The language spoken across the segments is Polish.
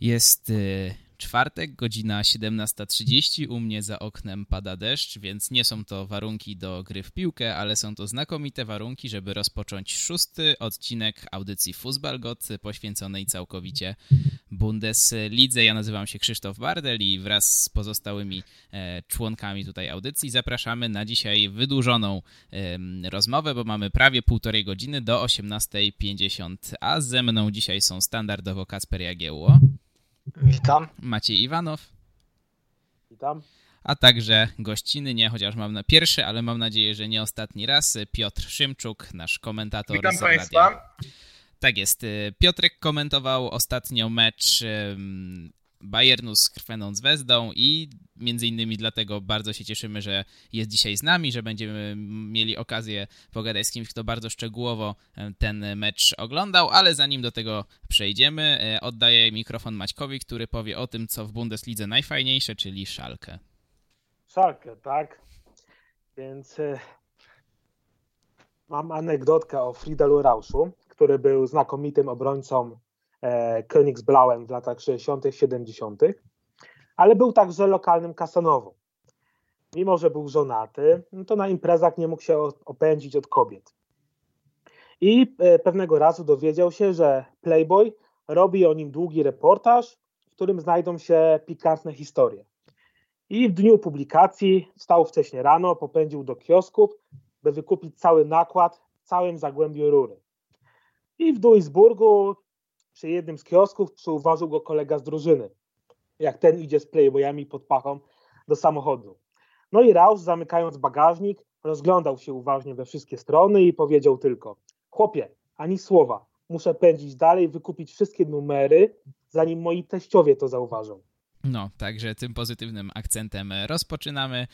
Jest y, czwartek, godzina 17.30. U mnie za oknem pada deszcz, więc nie są to warunki do gry w piłkę, ale są to znakomite warunki, żeby rozpocząć szósty odcinek audycji Fußballgott poświęconej całkowicie Bundeslidze. Ja nazywam się Krzysztof Bardel i wraz z pozostałymi e, członkami tutaj audycji zapraszamy na dzisiaj wydłużoną rozmowę, bo mamy prawie półtorej godziny do 18.50, a ze mną dzisiaj są standardowo Kasper Jagiełło. Witam. Maciej Iwanow. Witam. A także gościny, nie chociaż mam na pierwszy, ale mam nadzieję, że nie ostatni raz, Piotr Szymczuk, nasz komentator Witam z Państwa. Tak jest. Piotrek komentował ostatnio mecz Bayernu z Krweną Zvezdą i między innymi dlatego bardzo się cieszymy, że jest dzisiaj z nami, że będziemy mieli okazję pogadać z kimś, kto bardzo szczegółowo e, ten mecz oglądał, ale zanim do tego przejdziemy, e, oddaję mikrofon Maćkowi, który powie o tym, co w Bundeslidze najfajniejsze, czyli Szalkę. Szalkę, tak. Więc e, mam anegdotkę o Friedalu Rauszu, który był znakomitym obrońcą Königsblauen w latach 60., 70., ale był także lokalnym kasanową. Mimo, że był żonaty, no to na imprezach nie mógł się opędzić od kobiet. I e, pewnego razu dowiedział się, że Playboy robi o nim długi reportaż, w którym znajdą się pikantne historie. I w dniu publikacji wstał wcześnie rano, popędził do kiosków, by wykupić cały nakład w całym zagłębiu rury. I w Duisburgu przy jednym z kiosków przyuważył go kolega z drużyny, jak ten idzie z playboyami pod pachą do samochodu. No i Rausch, zamykając bagażnik, rozglądał się uważnie we wszystkie strony i powiedział tylko: Chłopie, ani słowa, muszę pędzić dalej, wykupić wszystkie numery, zanim moi teściowie to zauważą. No, także tym pozytywnym akcentem rozpoczynamy.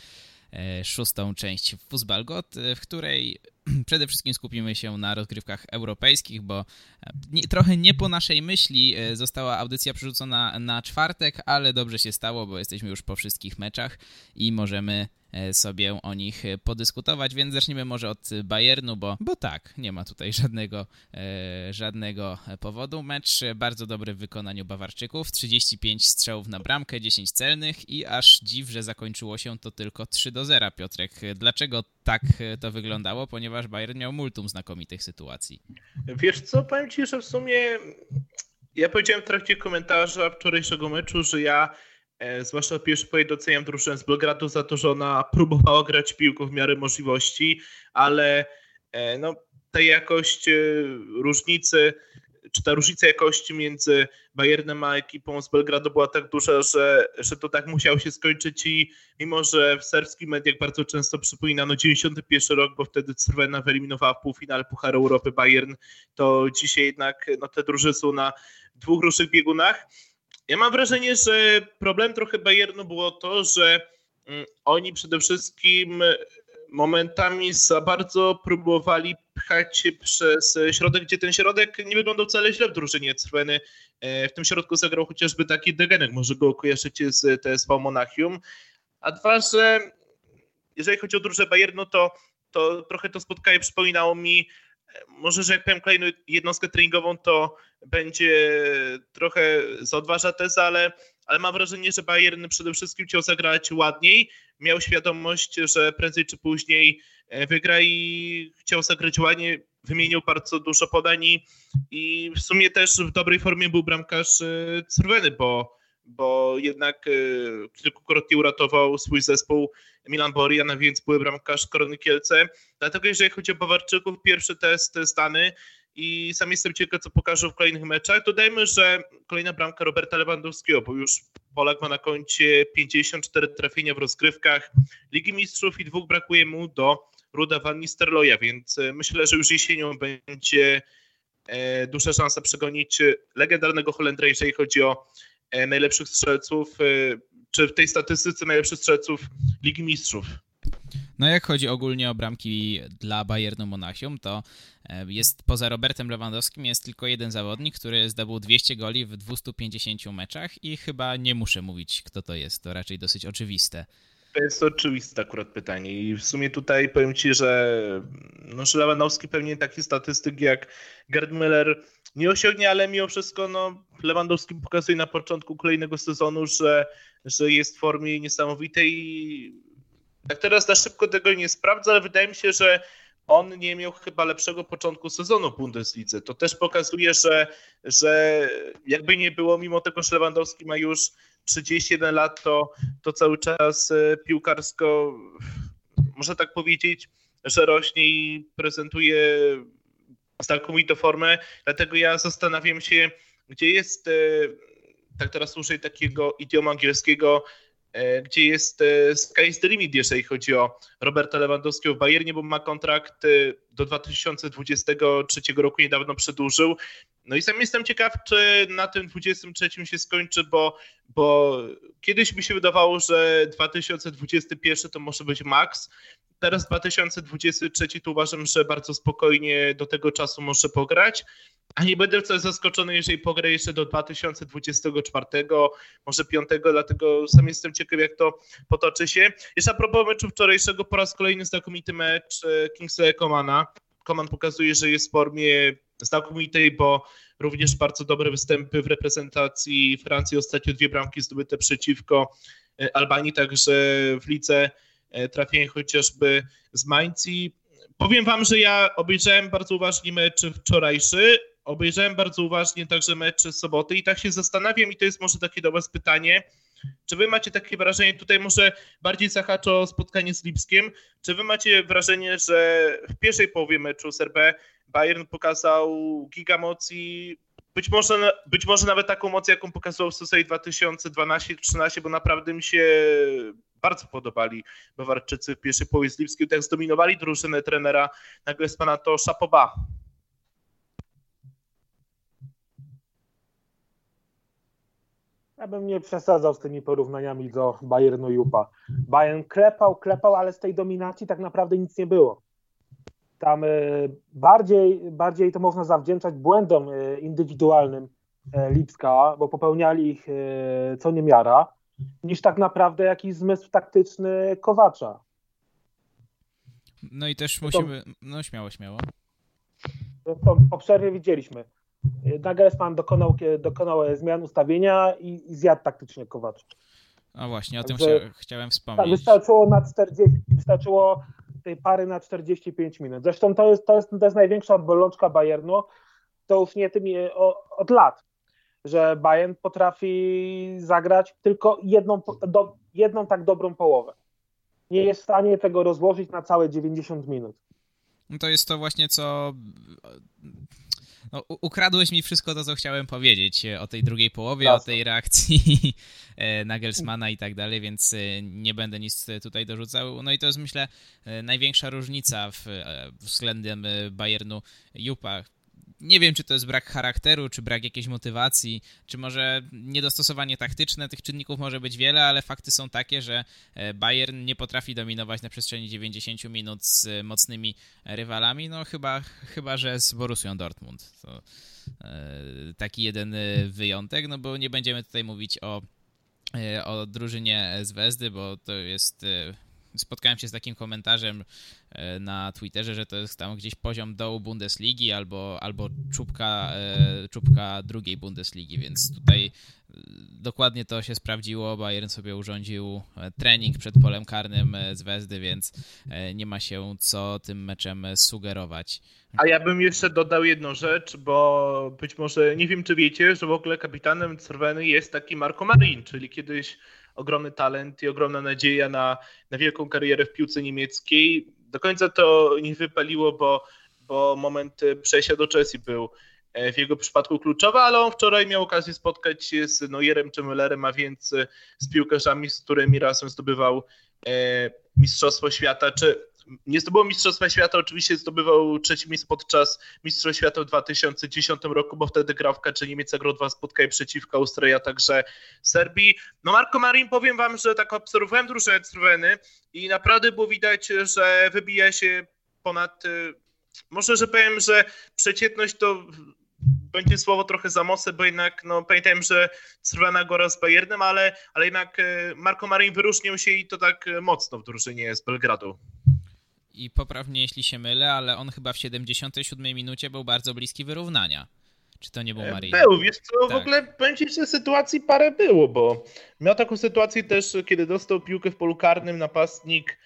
E, szóstą część Fußballgott, e, w której przede wszystkim skupimy się na rozgrywkach europejskich, bo e, nie, trochę nie po naszej myśli została audycja przerzucona na czwartek, ale dobrze się stało, bo jesteśmy już po wszystkich meczach i możemy sobie o nich podyskutować, więc zaczniemy może od Bayernu, bo, bo tak, nie ma tutaj żadnego, e, żadnego powodu. Mecz bardzo dobry w wykonaniu Bawarczyków, 35 strzałów na bramkę, 10 celnych i aż dziw, że zakończyło się to tylko 3 do 0, Piotrek. Dlaczego tak to wyglądało? Ponieważ Bayern miał multum znakomitych sytuacji. Wiesz co, powiem Ci, że w sumie ja powiedziałem w trakcie komentarza wczorajszego meczu, że ja E, zwłaszcza pierwszy point doceniam drużynę z Belgradu za to, że ona próbowała grać piłką w miarę możliwości, ale e, no, ta jakość e, różnicy, czy ta różnica jakości między Bayernem a ekipą z Belgradu była tak duża, że, że to tak musiało się skończyć i mimo, że w serbskich mediach bardzo często przypominano 91 rok, bo wtedy Crvena wyeliminowała w półfinale Pucharu Europy Bayern, to dzisiaj jednak no, te drużyny są na dwóch różnych biegunach. Ja mam wrażenie, że problem trochę Bayernu było to, że mm, oni przede wszystkim momentami za bardzo próbowali pchać się przez środek, gdzie ten środek nie wyglądał wcale źle w drużynie Crweny. E, w tym środku zagrał chociażby taki Degenek, może go kojarzycie z TSV Monachium. A dwa, że jeżeli chodzi o drużynę Bayernu, to, to trochę to spotkanie przypominało mi może, że jak powiem kolejną jednostkę treningową, to będzie trochę za odważna teza, ale, ale mam wrażenie, że Bayern przede wszystkim chciał zagrać ładniej, miał świadomość, że prędzej czy później e, wygra i chciał zagrać ładnie, wymienił bardzo dużo podań i w sumie też w dobrej formie był bramkarz e, Crweny, bo bo jednak e, kilkukrotnie uratował swój zespół Milan Borian, więc były bramkarz Korony Kielce. Dlatego jeżeli chodzi o Bawarczyków, pierwszy test zdany i sam jestem ciekaw, co pokażą w kolejnych meczach. Dodajmy, że kolejna bramka Roberta Lewandowskiego, bo już Polak ma na koncie 54 trafienia w rozgrywkach Ligi Mistrzów i dwóch brakuje mu do Ruda Van Nistelrooya, więc e, myślę, że już jesienią będzie e, duża szansa przegonić legendarnego Holendra, jeżeli chodzi o E, najlepszych strzelców, e, czy w tej statystyce najlepszych strzelców Ligi Mistrzów. No jak chodzi ogólnie o bramki dla Bayernu Monachium, to e, jest poza Robertem Lewandowskim jest tylko jeden zawodnik, który zdobył 200 goli w 250 meczach i chyba nie muszę mówić, kto to jest. To raczej dosyć oczywiste. To jest oczywiste akurat pytanie i w sumie tutaj powiem Ci, że, no, że Lewandowski pewnie taki statystyk jak Gerd Müller nie osiągnie, ale mimo wszystko no, Lewandowski pokazuje na początku kolejnego sezonu, że, że jest w formie niesamowitej. Tak teraz na szybko tego nie sprawdzę, ale wydaje mi się, że on nie miał chyba lepszego początku sezonu w Bundeslidze. To też pokazuje, że, że jakby nie było, mimo tego, że Lewandowski ma już 31 lat, to, to cały czas e, piłkarsko, można tak powiedzieć, że rośnie i prezentuje znakomitą formę. Dlatego ja zastanawiam się, gdzie jest, e, tak teraz użyję takiego idiomu angielskiego, E, gdzie jest e, sky the limit, jeżeli chodzi o Roberta Lewandowskiego w Bayernie, bo ma kontrakt do 2023 roku niedawno przedłużył. No i sam jestem ciekaw, czy na tym 23 się skończy, bo, bo kiedyś mi się wydawało, że 2021 to może być maks. Teraz 2023 to uważam, że bardzo spokojnie do tego czasu może pograć. A nie będę wcale zaskoczony, jeżeli pogra jeszcze do 2024, może 5, dlatego sam jestem ciekaw, jak to potoczy się. Jeszcze a propos meczu wczorajszego, po raz kolejny znakomity mecz e, Kingsley Komana. Koman pokazuje, że jest w formie znakomitej, bo również bardzo dobre występy w reprezentacji Francji. Ostatnio dwie bramki zdobyte przeciwko e, Albanii, także w lidze e, trafienie chociażby z Mańci. Powiem wam, że ja obejrzałem bardzo uważnie mecz wczorajszy, obejrzałem bardzo uważnie także mecz soboty i tak się zastanawiam i to jest może takie do was pytanie, czy wy macie takie wrażenie, tutaj może bardziej zahaczę o spotkanie z Lipskiem, czy wy macie wrażenie, że w pierwszej połowie meczu SRB Bayern pokazał gigamocji, być może, być może nawet taką moc, jaką pokazał w sezonie 2012-13, bo naprawdę mi się bardzo podobali Bawarczycy w pierwszej połowie z Lipskiem, tak zdominowali drużynę trenera nagle z pana to Szapoba. Ja bym nie przesadzał z tymi porównaniami do Bayernu Jupa. Bayern klepał, klepał, ale z tej dominacji tak naprawdę nic nie było. Tam e, bardziej, bardziej to można zawdzięczać błędom e, indywidualnym e, Lipska, bo popełniali ich co niemiara, niż tak naprawdę jakiś zmysł taktyczny Kowacza. No i też musimy, no śmiało, śmiało. To po przerwie widzieliśmy Nagelsmann dokonał, dokonał zmian ustawienia i, i zjadł taktycznie Kowacz. No właśnie, o tym chcia, chciałem wspomnieć. Tak, wystarczyło na 40, wystarczyło tej pary na 45 minut. Zresztą to jest, to jest, to jest największa bolączka Bayernu, to już nie tym od lat, że Bayern potrafi zagrać tylko jedną, do, jedną tak dobrą połowę. Nie jest w stanie tego rozłożyć na całe 90 minut. No to jest to właśnie, co no, ukradłeś mi wszystko to, co chciałem powiedzieć e, o tej drugiej połowie, Jasne. o tej reakcji e, Nagelsmana i tak dalej, więc e, nie będę nic tutaj dorzucał. No i to jest, myślę, największa różnica w, względem Bayernu Jupa, nie wiem, czy to jest brak charakteru, czy brak jakiejś motywacji, czy może niedostosowanie taktyczne. Tych czynników może być wiele, ale fakty są takie, że e, Bayern nie potrafi dominować na przestrzeni 90 minut z mocnymi rywalami. No chyba, chyba że z Borussią Dortmund. To e, taki jeden e, wyjątek, no bo nie będziemy tutaj mówić o o drużynie z Wezdy, bo to jest spotkałem się z takim komentarzem e, na Twitterze, że to jest tam gdzieś poziom dołu Bundesligi albo, albo czubka, e, czubka drugiej Bundesligi, więc tutaj e, dokładnie to się sprawdziło. Bayern sobie urządził trening przed polem karnym z Wezdy, więc nie ma się co tym meczem sugerować. A ja bym jeszcze dodał jedną rzecz, bo być może nie wiem, czy wiecie, że w ogóle kapitanem Cerweny jest taki Marco Marin, czyli kiedyś ogromny talent i ogromna nadzieja na, na wielką karierę w piłce niemieckiej. Do końca to nie wypaliło, bo, bo moment przejścia do Chelsea był e, w jego przypadku kluczowy, ale on wczoraj miał okazję spotkać się z Neuerem czy Müllerem, a więc z piłkarzami, z którymi razem zdobywał e, Mistrzostwo Świata, czy nie zdobył Mistrzostwa Świata, oczywiście zdobywał trzecie miejsce podczas Mistrzostw Świata w 2010 roku, bo wtedy grał w Kacze Niemiec, zagrał dwa spotkania przeciwko Austrii, a także Serbii. No Marco Marin, powiem wam, że tak obserwowałem drużynę Słoweny i naprawdę było widać, że wybija się ponad, y, może, że powiem, że przeciętność to będzie słowo trochę za mocne, bo jednak no, pamiętam, że Srwana Gora z Bayernem, ale, ale jednak y, Marco Marin wyróżnił się i to tak mocno w drużynie z Belgradu i poprawnie jeśli się mylę, ale on chyba w 77 minucie był bardzo bliski wyrównania. Czy to nie był E, Marin? Był, wiesz co, Tak. w ogóle powiem ci, że sytuacji parę było, bo miał taką sytuację też, kiedy dostał piłkę w polu karnym napastnik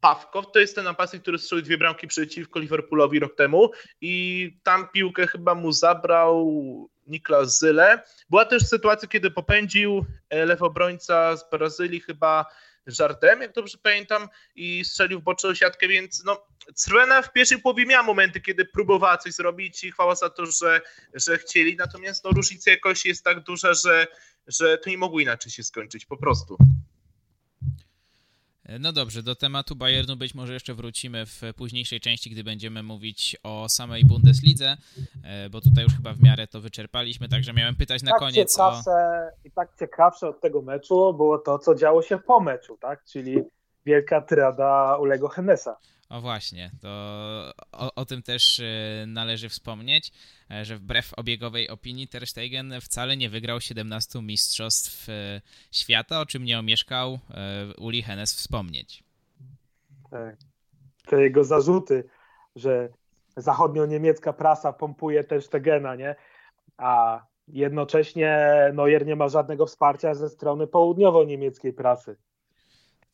Pawkow, to jest ten napastnik, który strzelił dwie bramki przeciwko Liverpoolowi rok temu i tam piłkę chyba mu zabrał Niklas Zyle. Była też sytuacja, kiedy popędził e, lewobrońca z Brazylii chyba Żartem, jak dobrze pamiętam, i strzelił w boczną siatkę, więc no, Crvena w pierwszej połowie miała momenty, kiedy próbowała coś zrobić i chwała za to, że, że chcieli, natomiast no, różnica jakoś jest tak duża, że, że to nie mogło inaczej się skończyć, po prostu. No dobrze, do tematu Bayernu być może jeszcze wrócimy w późniejszej części, gdy będziemy mówić o samej Bundeslidze, e, bo tutaj już chyba w miarę to wyczerpaliśmy, także miałem pytać na tak koniec o... I tak ciekawsze od tego meczu było to, co działo się po meczu, tak? Czyli wielka tyrada Ulego Henesa. O właśnie, to o, o tym też e, należy wspomnieć, e, że wbrew obiegowej opinii Ter Stegen wcale nie wygrał 17 mistrzostw e, świata, o czym nie omieszkał Uli Hennes wspomnieć. Tak. Te jego zarzuty, że zachodnio-niemiecka prasa pompuje też Stegena, nie? A jednocześnie Neuer nie ma żadnego wsparcia ze strony południowo-niemieckiej prasy.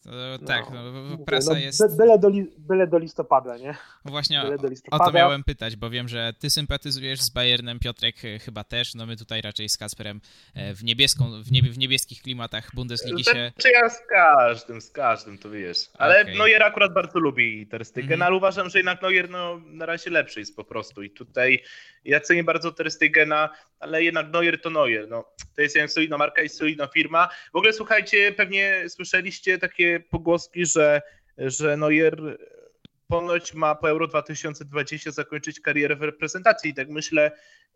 To, tak, no, Mówię, prasa no, jest... by- Byle do, li, byle do listopada, nie? Właśnie Byle do o listopada. to miałem pytać, bo wiem, że ty sympatyzujesz z Bayernem, Piotrek e, chyba też, no my tutaj raczej z Kasperem e, w, niebieską, w, niebie, w niebieskich klimatach Bundesligi się... Znaczy ja z każdym, z każdym, to wiesz. Ale Okej. Neuer akurat bardzo lubi Ter Stegen, Mhm. ale uważam, że jednak Neuer no, na razie lepszy jest po prostu i tutaj ja cenię bardzo Ter Stegena, ale jednak Neuer to Neuer, no. To jest solidna marka i solidna firma. W ogóle słuchajcie, pewnie słyszeliście takie pogłoski, że, że Neuer ponoć ma po Euro 2020 zakończyć karierę w reprezentacji i tak myślę,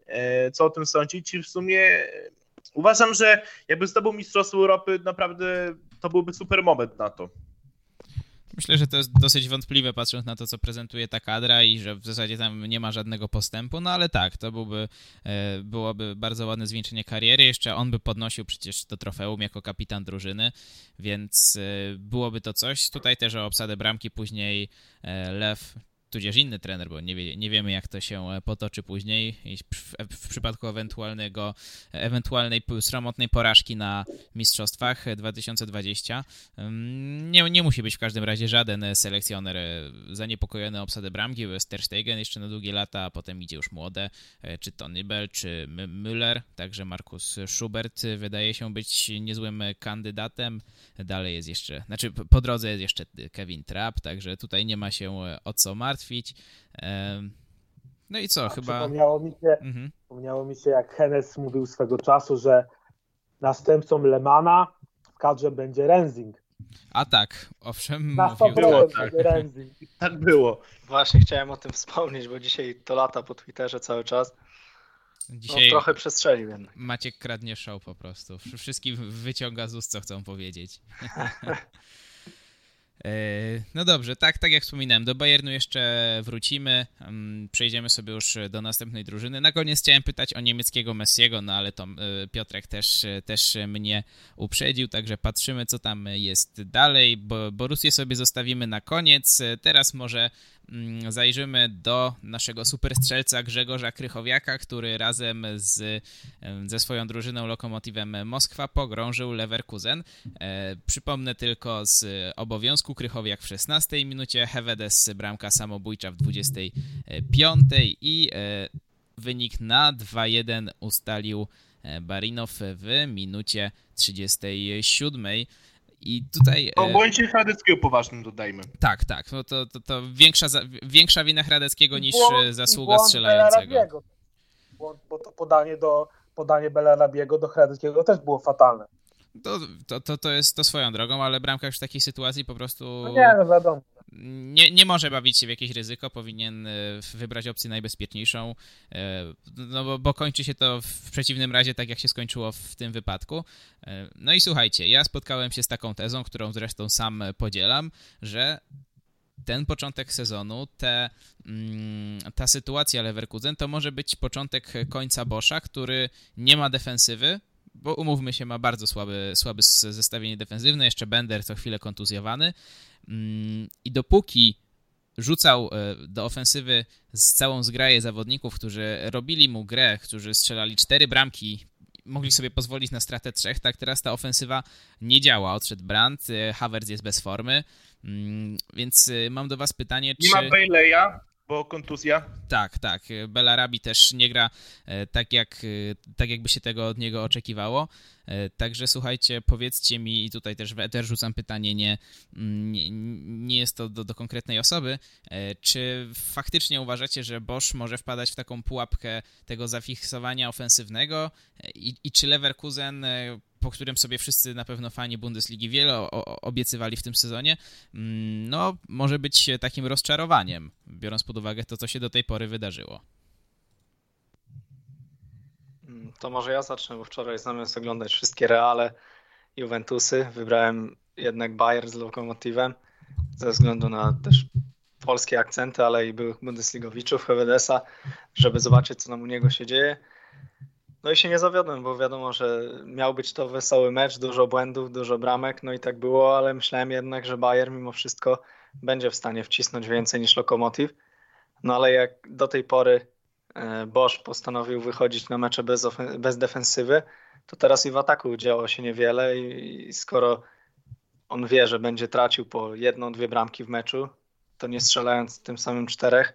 e, co o tym sądzić i w sumie uważam, że jakby zdobył Mistrzostwo Europy, naprawdę to byłby super moment na to. Myślę, że to jest dosyć wątpliwe, patrząc na to, co prezentuje ta kadra i że w zasadzie tam nie ma żadnego postępu, no ale tak, to byłby, e, byłoby bardzo ładne zwieńczenie kariery. Jeszcze on by podnosił przecież to trofeum jako kapitan drużyny, więc e, byłoby to coś. Tutaj też o obsadę bramki później e, Lew tudzież inny trener, bo nie, wie, nie wiemy jak to się e, potoczy później w, w przypadku ewentualnego, ewentualnej sromotnej porażki na mistrzostwach e, 2020. Ym, Nie, nie musi być w każdym razie żaden selekcjoner e, zaniepokojony obsadę bramki, bo jest Ter Stegen jeszcze na długie lata, a potem idzie już młode, e, czy to Nybel, czy Müller, także Markus Schubert wydaje się być niezłym kandydatem. Dalej jest jeszcze, znaczy po drodze jest jeszcze Kevin Trapp, także tutaj nie ma się o co martwić. Em, No i co, chyba... Przypomniało mi się, Mhm. Przypomniało mi się, jak Hennes mówił swego czasu, że następcą Lemana w kadrze będzie Renzing. A tak, owszem, Na mówił 100% było, tak. tak. Tak było. Właśnie chciałem o tym wspomnieć, bo dzisiaj to lata po Twitterze cały czas. No, Dzisiaj trochę przestrzelił jednak. Maciek kradnie show po prostu. Wsz- Wszystkim wyciąga z ust, co chcą powiedzieć. E, No dobrze, tak, tak jak wspominałem, do Bayernu jeszcze wrócimy. Mm, Przejdziemy sobie już do następnej drużyny. Na koniec chciałem pytać o niemieckiego Messiego, no ale to e, Piotrek też, też mnie uprzedził, także patrzymy, co tam jest dalej. Bo Borussię sobie zostawimy na koniec. Teraz może zajrzymy do naszego superstrzelca Grzegorza Krychowiaka, który razem z, ze swoją drużyną Lokomotywem Moskwa pogrążył Leverkusen. E, przypomnę tylko z obowiązku Krychowiak w 16 minucie, Hevedes bramka samobójcza w 25 i e, wynik na 2-1 ustalił e, Barinow w minucie 37. I tutaj. O e, bądźcie Hradeckiego poważnym dodajmy. tak, tak. No to, to, to większa, za, większa wina Hradeckiego niż Błąd- e, zasługa błąd strzelającego. Błąd, bo to podanie do podanie Belarabiego do Hradeckiego też było fatalne. To, to, to, to jest to swoją drogą, ale bramkarz w takiej sytuacji po prostu No nie, no wiadomo. Nie, nie może bawić się w jakieś ryzyko, powinien e, wybrać opcję najbezpieczniejszą, e, no bo, bo kończy się to w przeciwnym razie tak, jak się skończyło w tym wypadku. E, No i słuchajcie, ja spotkałem się z taką tezą, którą zresztą sam podzielam, że ten początek sezonu, te, mm, ta sytuacja Leverkusen to może być początek końca Boscha, który nie ma defensywy, bo umówmy się, ma bardzo słaby, słabe zestawienie defensywne, jeszcze Bender co chwilę kontuzjowany i dopóki rzucał do ofensywy z całą zgraję zawodników, którzy robili mu grę, którzy strzelali cztery bramki mogli sobie pozwolić na stratę trzech, tak teraz ta ofensywa nie działa. Odszedł Brandt, Havertz jest bez formy, mm, więc mam do was pytanie, nie czy... Nie ma Bayleya, bo kontuzja. Tak, tak. Belarabi też nie gra e, tak, jak, e, tak jakby się tego od niego oczekiwało. E, także słuchajcie, powiedzcie mi, i tutaj też, też rzucam pytanie, nie, nie, nie jest to do, do, konkretnej osoby, czy faktycznie uważacie, że Bosch może wpadać w taką pułapkę tego zafiksowania ofensywnego i, i czy Leverkusen po którym sobie wszyscy na pewno fani Bundesligi wiele obiecywali w tym sezonie, mm, no może być takim rozczarowaniem, biorąc pod uwagę to, co się do tej pory wydarzyło. Mm, to może ja zacznę, bo wczoraj zamiast oglądać wszystkie Reale, Juventusy, wybrałem jednak Bayern z Lokomotivem, ze względu na też polskie akcenty, ale i byłych Bundesligowiczów, Hevedesa, żeby zobaczyć, co nam u niego się dzieje. No i się nie zawiodłem, bo wiadomo, że miał być to wesoły mecz, dużo błędów, dużo bramek, no i tak było, ale myślałem jednak, że Bayern mimo wszystko będzie w stanie wcisnąć więcej niż Lokomotiv. No ale jak do tej pory e, Bosch postanowił wychodzić na mecze bez, bez defensywy, to teraz i w ataku działo się niewiele i, i skoro on wie, że będzie tracił po jedną, dwie bramki w meczu, to nie strzelając tym samym czterech,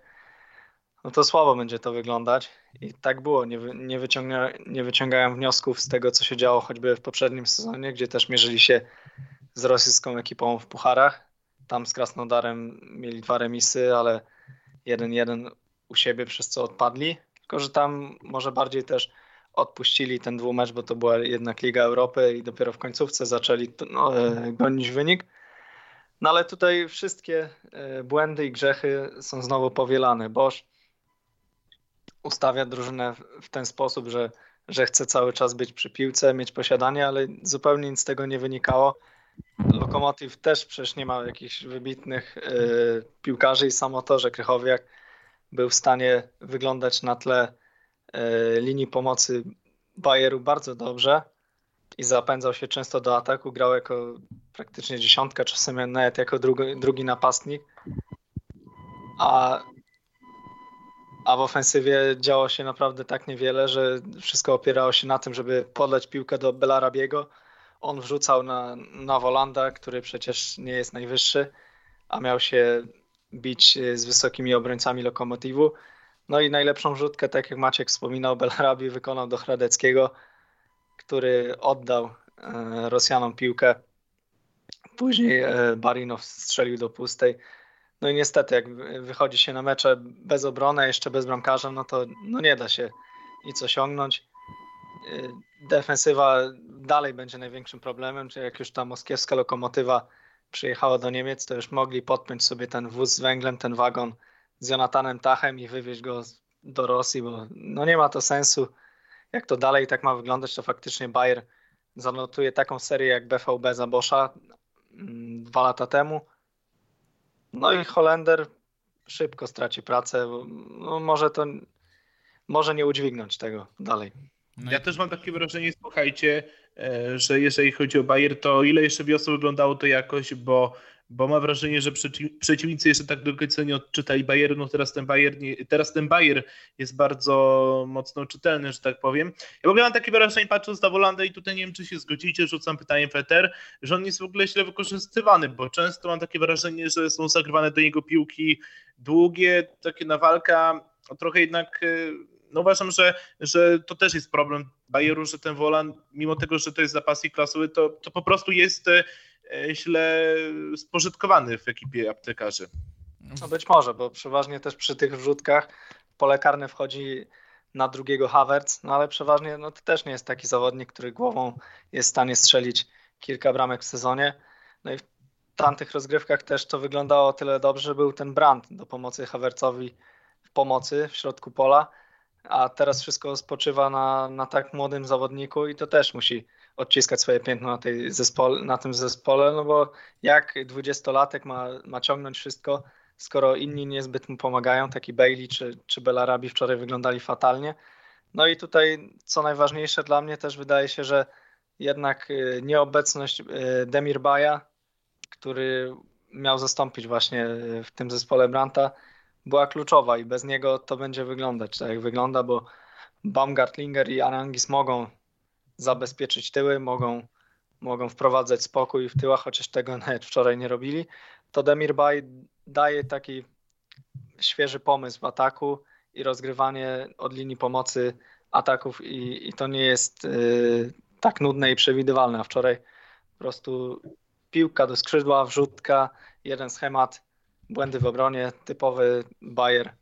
no to słabo będzie to wyglądać. I tak było. Nie, nie, wyciąga, nie wyciągałem wniosków z tego, co się działo choćby w poprzednim sezonie, gdzie też mierzyli się z rosyjską ekipą w pucharach. Tam z Krasnodarem mieli dwa remisy, ale jeden jeden u siebie, przez co odpadli. Tylko, że tam może bardziej też odpuścili ten dwumecz, bo to była jednak Liga Europy i dopiero w końcówce zaczęli no, e, gonić wynik. No ale tutaj wszystkie e, błędy i grzechy są znowu powielane. Boż ustawia drużynę w ten sposób, że, że chce cały czas być przy piłce, mieć posiadanie, ale zupełnie nic z tego nie wynikało. Lokomotiv też przecież nie ma jakichś wybitnych y, piłkarzy i samo to, że Krychowiak był w stanie wyglądać na tle y, linii pomocy Bayeru bardzo dobrze i zapędzał się często do ataku, grał jako praktycznie dziesiątka, czasem nawet jako drugi, drugi napastnik. A a w ofensywie działo się naprawdę tak niewiele, że wszystko opierało się na tym, żeby podleć piłkę do Belarabiego. On wrzucał na, na Wolanda, który przecież nie jest najwyższy, a miał się bić z wysokimi obrońcami Lokomotivu. No i najlepszą rzutkę, tak jak Maciek wspominał, Belarabi wykonał do Hradeckiego, który oddał e, Rosjanom piłkę. Później e, Barinow strzelił do pustej. No i niestety, jak wychodzi się na mecze bez obrony, jeszcze bez bramkarza, no to no nie da się nic osiągnąć. Y, defensywa dalej będzie największym problemem, czy jak już ta moskiewska lokomotywa przyjechała do Niemiec, to już mogli podpiąć sobie ten wóz z węglem, ten wagon z Jonatanem Tachem i wywieźć go do Rosji, bo no nie ma to sensu. Jak to dalej tak ma wyglądać, to faktycznie Bayer zanotuje taką serię jak BVB za Boscha mm, dwa lata temu no i Holender szybko straci pracę. No może to może nie udźwignąć tego dalej. No ja też mam takie wrażenie, słuchajcie, e, że jeżeli chodzi o Bayer, to ile jeszcze wiosny wyglądało to jakoś, bo bo mam wrażenie, że przeciwnicy jeszcze tak do końca nie odczytali Bayernu, no teraz ten Bayer, nie, teraz ten Bayer jest bardzo mocno czytelny, że tak powiem. Ja w ogóle mam takie wrażenie, patrząc na Wolandę i tutaj nie wiem, czy się zgodzicie, rzucam pytanie Feter, że on jest w ogóle źle wykorzystywany, bo często mam takie wrażenie, że są zagrywane do niego piłki długie, takie na walka, trochę jednak e, no uważam, że, że to też jest problem Bayeru, że ten Wolan, mimo tego, że to jest zapasnik klasowy, to, to po prostu jest E, źle spożytkowany w ekipie aptekarzy. No być może, bo przeważnie też przy tych wrzutkach pole karne wchodzi na drugiego Havertz, no ale przeważnie no, to też nie jest taki zawodnik, który głową jest w stanie strzelić kilka bramek w sezonie. No i w tamtych rozgrywkach też to wyglądało o tyle dobrze, że był ten brand do pomocy Havertzowi w pomocy w środku pola, a teraz wszystko spoczywa na, na tak młodym zawodniku i to też musi odciskać swoje piętno na, tej zespole, na tym zespole, no bo jak dwudziestolatek ma, ma ciągnąć wszystko, skoro inni niezbyt mu pomagają, taki Bailey czy, czy Belarabi wczoraj wyglądali fatalnie. No i tutaj, co najważniejsze dla mnie, też wydaje się, że jednak y, nieobecność y, Demir Baja, który miał zastąpić właśnie w tym zespole Branta, była kluczowa i bez niego to będzie wyglądać tak jak wygląda, bo Baumgartlinger i Arangis mogą zabezpieczyć tyły, mogą, mogą wprowadzać spokój w tyłach, chociaż tego nawet wczoraj nie robili. To Demir Bay daje taki świeży pomysł w ataku i rozgrywanie od linii pomocy ataków i, i to nie jest y, tak nudne i przewidywalne. A wczoraj po prostu piłka do skrzydła, wrzutka, jeden schemat, błędy w obronie, typowy Bayer,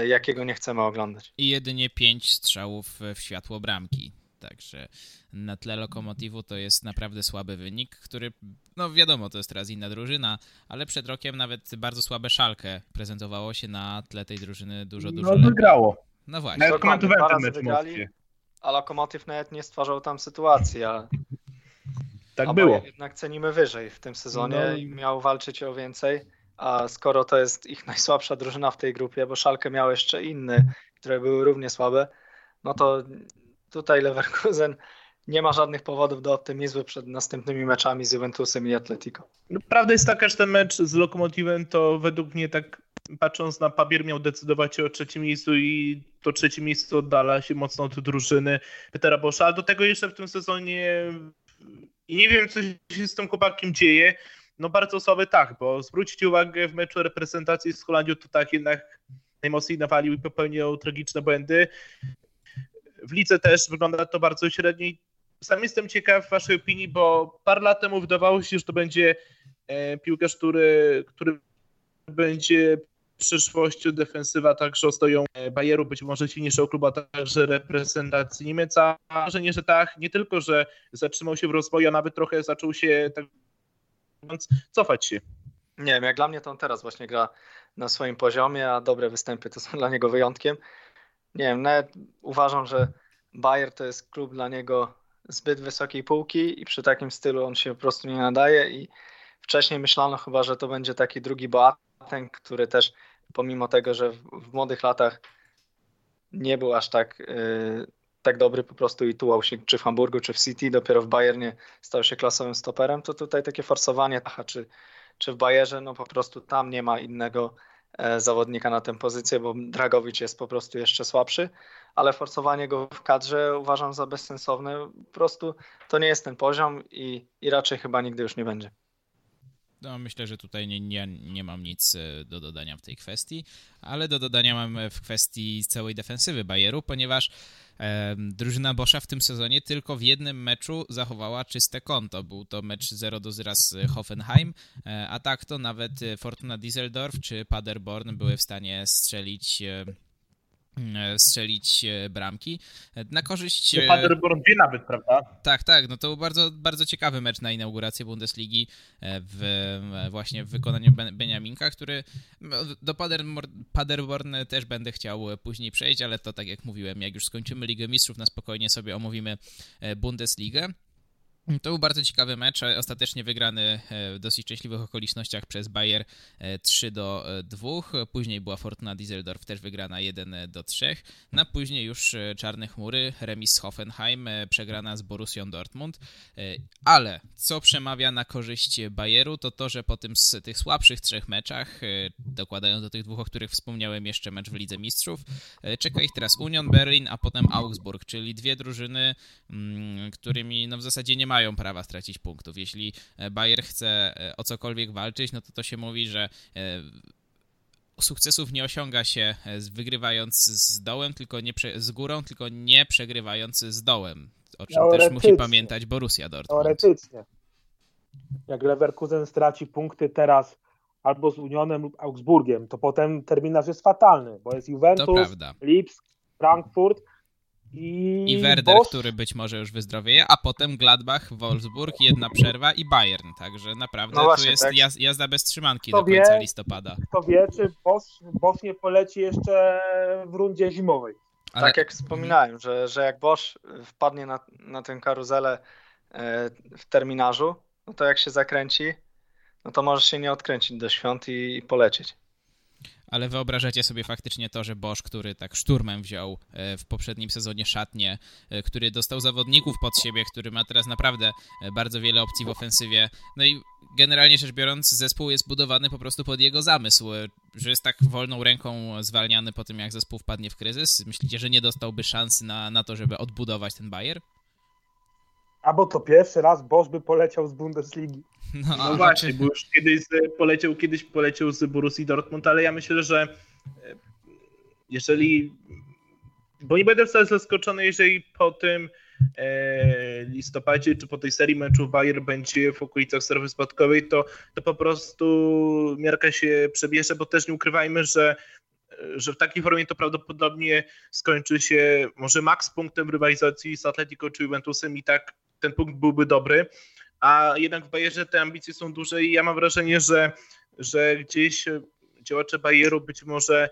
y, jakiego nie chcemy oglądać. I jedynie pięć strzałów w światło bramki. Także na tle lokomotywu to jest naprawdę słaby wynik, który, no wiadomo, to jest teraz inna drużyna, ale przed rokiem nawet bardzo słabe szalkę prezentowało się na tle tej drużyny dużo, dużo No lepiej. wygrało. No właśnie. Nawet komentowałem ten mecz wygrali. A Lokomotyw nawet nie stwarzał tam sytuacji, a, Tak a było. Jednak cenimy wyżej w tym sezonie No. i miał walczyć o więcej. A skoro to jest ich najsłabsza drużyna w tej grupie, bo Szalkę miał jeszcze inne, które były równie słabe, no to tutaj Leverkusen nie ma żadnych powodów do optymizmu przed następnymi meczami z Juventusem i Atletico. No, prawda jest taka, że ten mecz z Lokomotywem to według mnie tak patrząc na papier miał decydować o trzecim miejscu i to trzecie miejsce oddala się mocno od drużyny Petera Boscha, a do tego jeszcze w tym sezonie i nie wiem co się z tym chłopakiem dzieje, no bardzo słaby tak, bo zwróćcie uwagę w meczu reprezentacji z Holandią to tak jednak najmocniej nawalił i popełniał tragiczne błędy. W lidze też wygląda to bardzo średnio. Sam jestem ciekaw waszej opinii, bo parę lat temu wydawało się, że to będzie e, piłkarz, który, który będzie przyszłością defensywa także ostoją e, Bayeru, być może silniejszego klubu, a także reprezentacji Niemiec, a wrażenie, że tak, nie tylko, że zatrzymał się w rozwoju, a nawet trochę zaczął się tak cofać się. Nie wiem, jak dla mnie to on teraz właśnie gra na swoim poziomie, a dobre występy to są dla niego wyjątkiem. Nie wiem, nawet uważam, że Bayer to jest klub dla niego zbyt wysokiej półki i przy takim stylu on się po prostu nie nadaje i wcześniej myślano chyba, że to będzie taki drugi Boateng, który też pomimo tego, że w, młodych latach nie był aż tak, yy, tak dobry po prostu i tułał się czy w Hamburgu, czy w City, dopiero w Bayernie stał się klasowym stoperem, to tutaj takie forsowanie, aha, czy, czy w Bayerze, no po prostu tam nie ma innego zawodnika na tę pozycję, bo Dragowicz jest po prostu jeszcze słabszy, ale forsowanie go w kadrze uważam za bezsensowne. Po prostu to nie jest ten poziom i, i raczej chyba nigdy już nie będzie. No, myślę, że tutaj nie, nie, nie mam nic e, do dodania w tej kwestii, ale do dodania mam w kwestii całej defensywy Bayeru, ponieważ e, drużyna Boscha w tym sezonie tylko w jednym meczu zachowała czyste konto. Był to mecz 0 do 0 z Hoffenheim, e, a tak to nawet Fortuna Düsseldorf czy Paderborn były w stanie strzelić e, strzelić bramki na korzyść... No, Paderborn wie nawet, prawda? Tak, tak, no to był bardzo, bardzo ciekawy mecz na inaugurację Bundesligi w, właśnie w wykonaniu Beniaminka, który no, do Paderborn też będę chciał później przejść, ale to tak jak mówiłem, jak już skończymy Ligę Mistrzów, na spokojnie sobie omówimy Bundesligę. To był bardzo ciekawy mecz, ostatecznie wygrany w dosyć szczęśliwych okolicznościach przez Bayer 3 do 2. Później była Fortuna Düsseldorf też wygrana 1 do 3. Na później już Czarne Chmury, remis z Hoffenheim, przegrana z Borussią Dortmund. Ale co przemawia na korzyść Bayeru, to to, że po tym z tych słabszych trzech meczach, dokładając do tych dwóch, o których wspomniałem jeszcze mecz w Lidze Mistrzów, czeka ich teraz Union Berlin, a potem Augsburg, czyli dwie drużyny, którymi no w zasadzie nie mają prawa stracić punktów. Jeśli Bayer chce o cokolwiek walczyć, no to to się mówi, że sukcesów nie osiąga się wygrywając z dołem, tylko nie prze, z górą, tylko nie przegrywając z dołem. O czym też musi pamiętać Borussia Dortmund. Teoretycznie. Jak Leverkusen straci punkty teraz albo z Unionem lub Augsburgiem, to potem terminarz jest fatalny, bo jest Juventus, Lipsk, Frankfurt, i, I Werder, który być może już wyzdrowieje, a potem Gladbach, Wolfsburg, jedna przerwa i Bayern. Także naprawdę no właśnie, tu jest tak. jaz jazda bez trzymanki kto do końca wie, listopada. Kto wie, czy Bosch, Bosch nie poleci jeszcze w rundzie zimowej. Ale... Tak jak wspominałem, że, że jak Bosch wpadnie na, na tę karuzelę w terminarzu, no to jak się zakręci, no to możesz się nie odkręcić do świąt i, i polecieć. Ale wyobrażacie sobie faktycznie to, że Bosch, który tak szturmem wziął e, w poprzednim sezonie szatnie, e, który dostał zawodników pod siebie, który ma teraz naprawdę e, bardzo wiele opcji w ofensywie, no i generalnie rzecz biorąc zespół jest budowany po prostu pod jego zamysł, że jest tak wolną ręką zwalniany po tym, jak zespół wpadnie w kryzys. Myślicie, że nie dostałby szansy na, na to, żeby odbudować ten Bayer? Albo to pierwszy raz Bosch by poleciał z Bundesligi. No, no właśnie, bo już kiedyś poleciał, kiedyś poleciał z Borussii Dortmund, ale ja myślę, że e, jeżeli bo nie będę wcale zaskoczony, jeżeli po tym e, listopadzie czy po tej serii meczów Bayer będzie w okolicach strefy spadkowej, to, to po prostu miarka się przebierze, bo też nie ukrywajmy, że że w takiej formie to prawdopodobnie skończy się może max punktem rywalizacji z Atletico czy Juventusem i tak ten punkt byłby dobry, a jednak w Bayerze te ambicje są duże i ja mam wrażenie, że, że gdzieś działacze Bayeru być może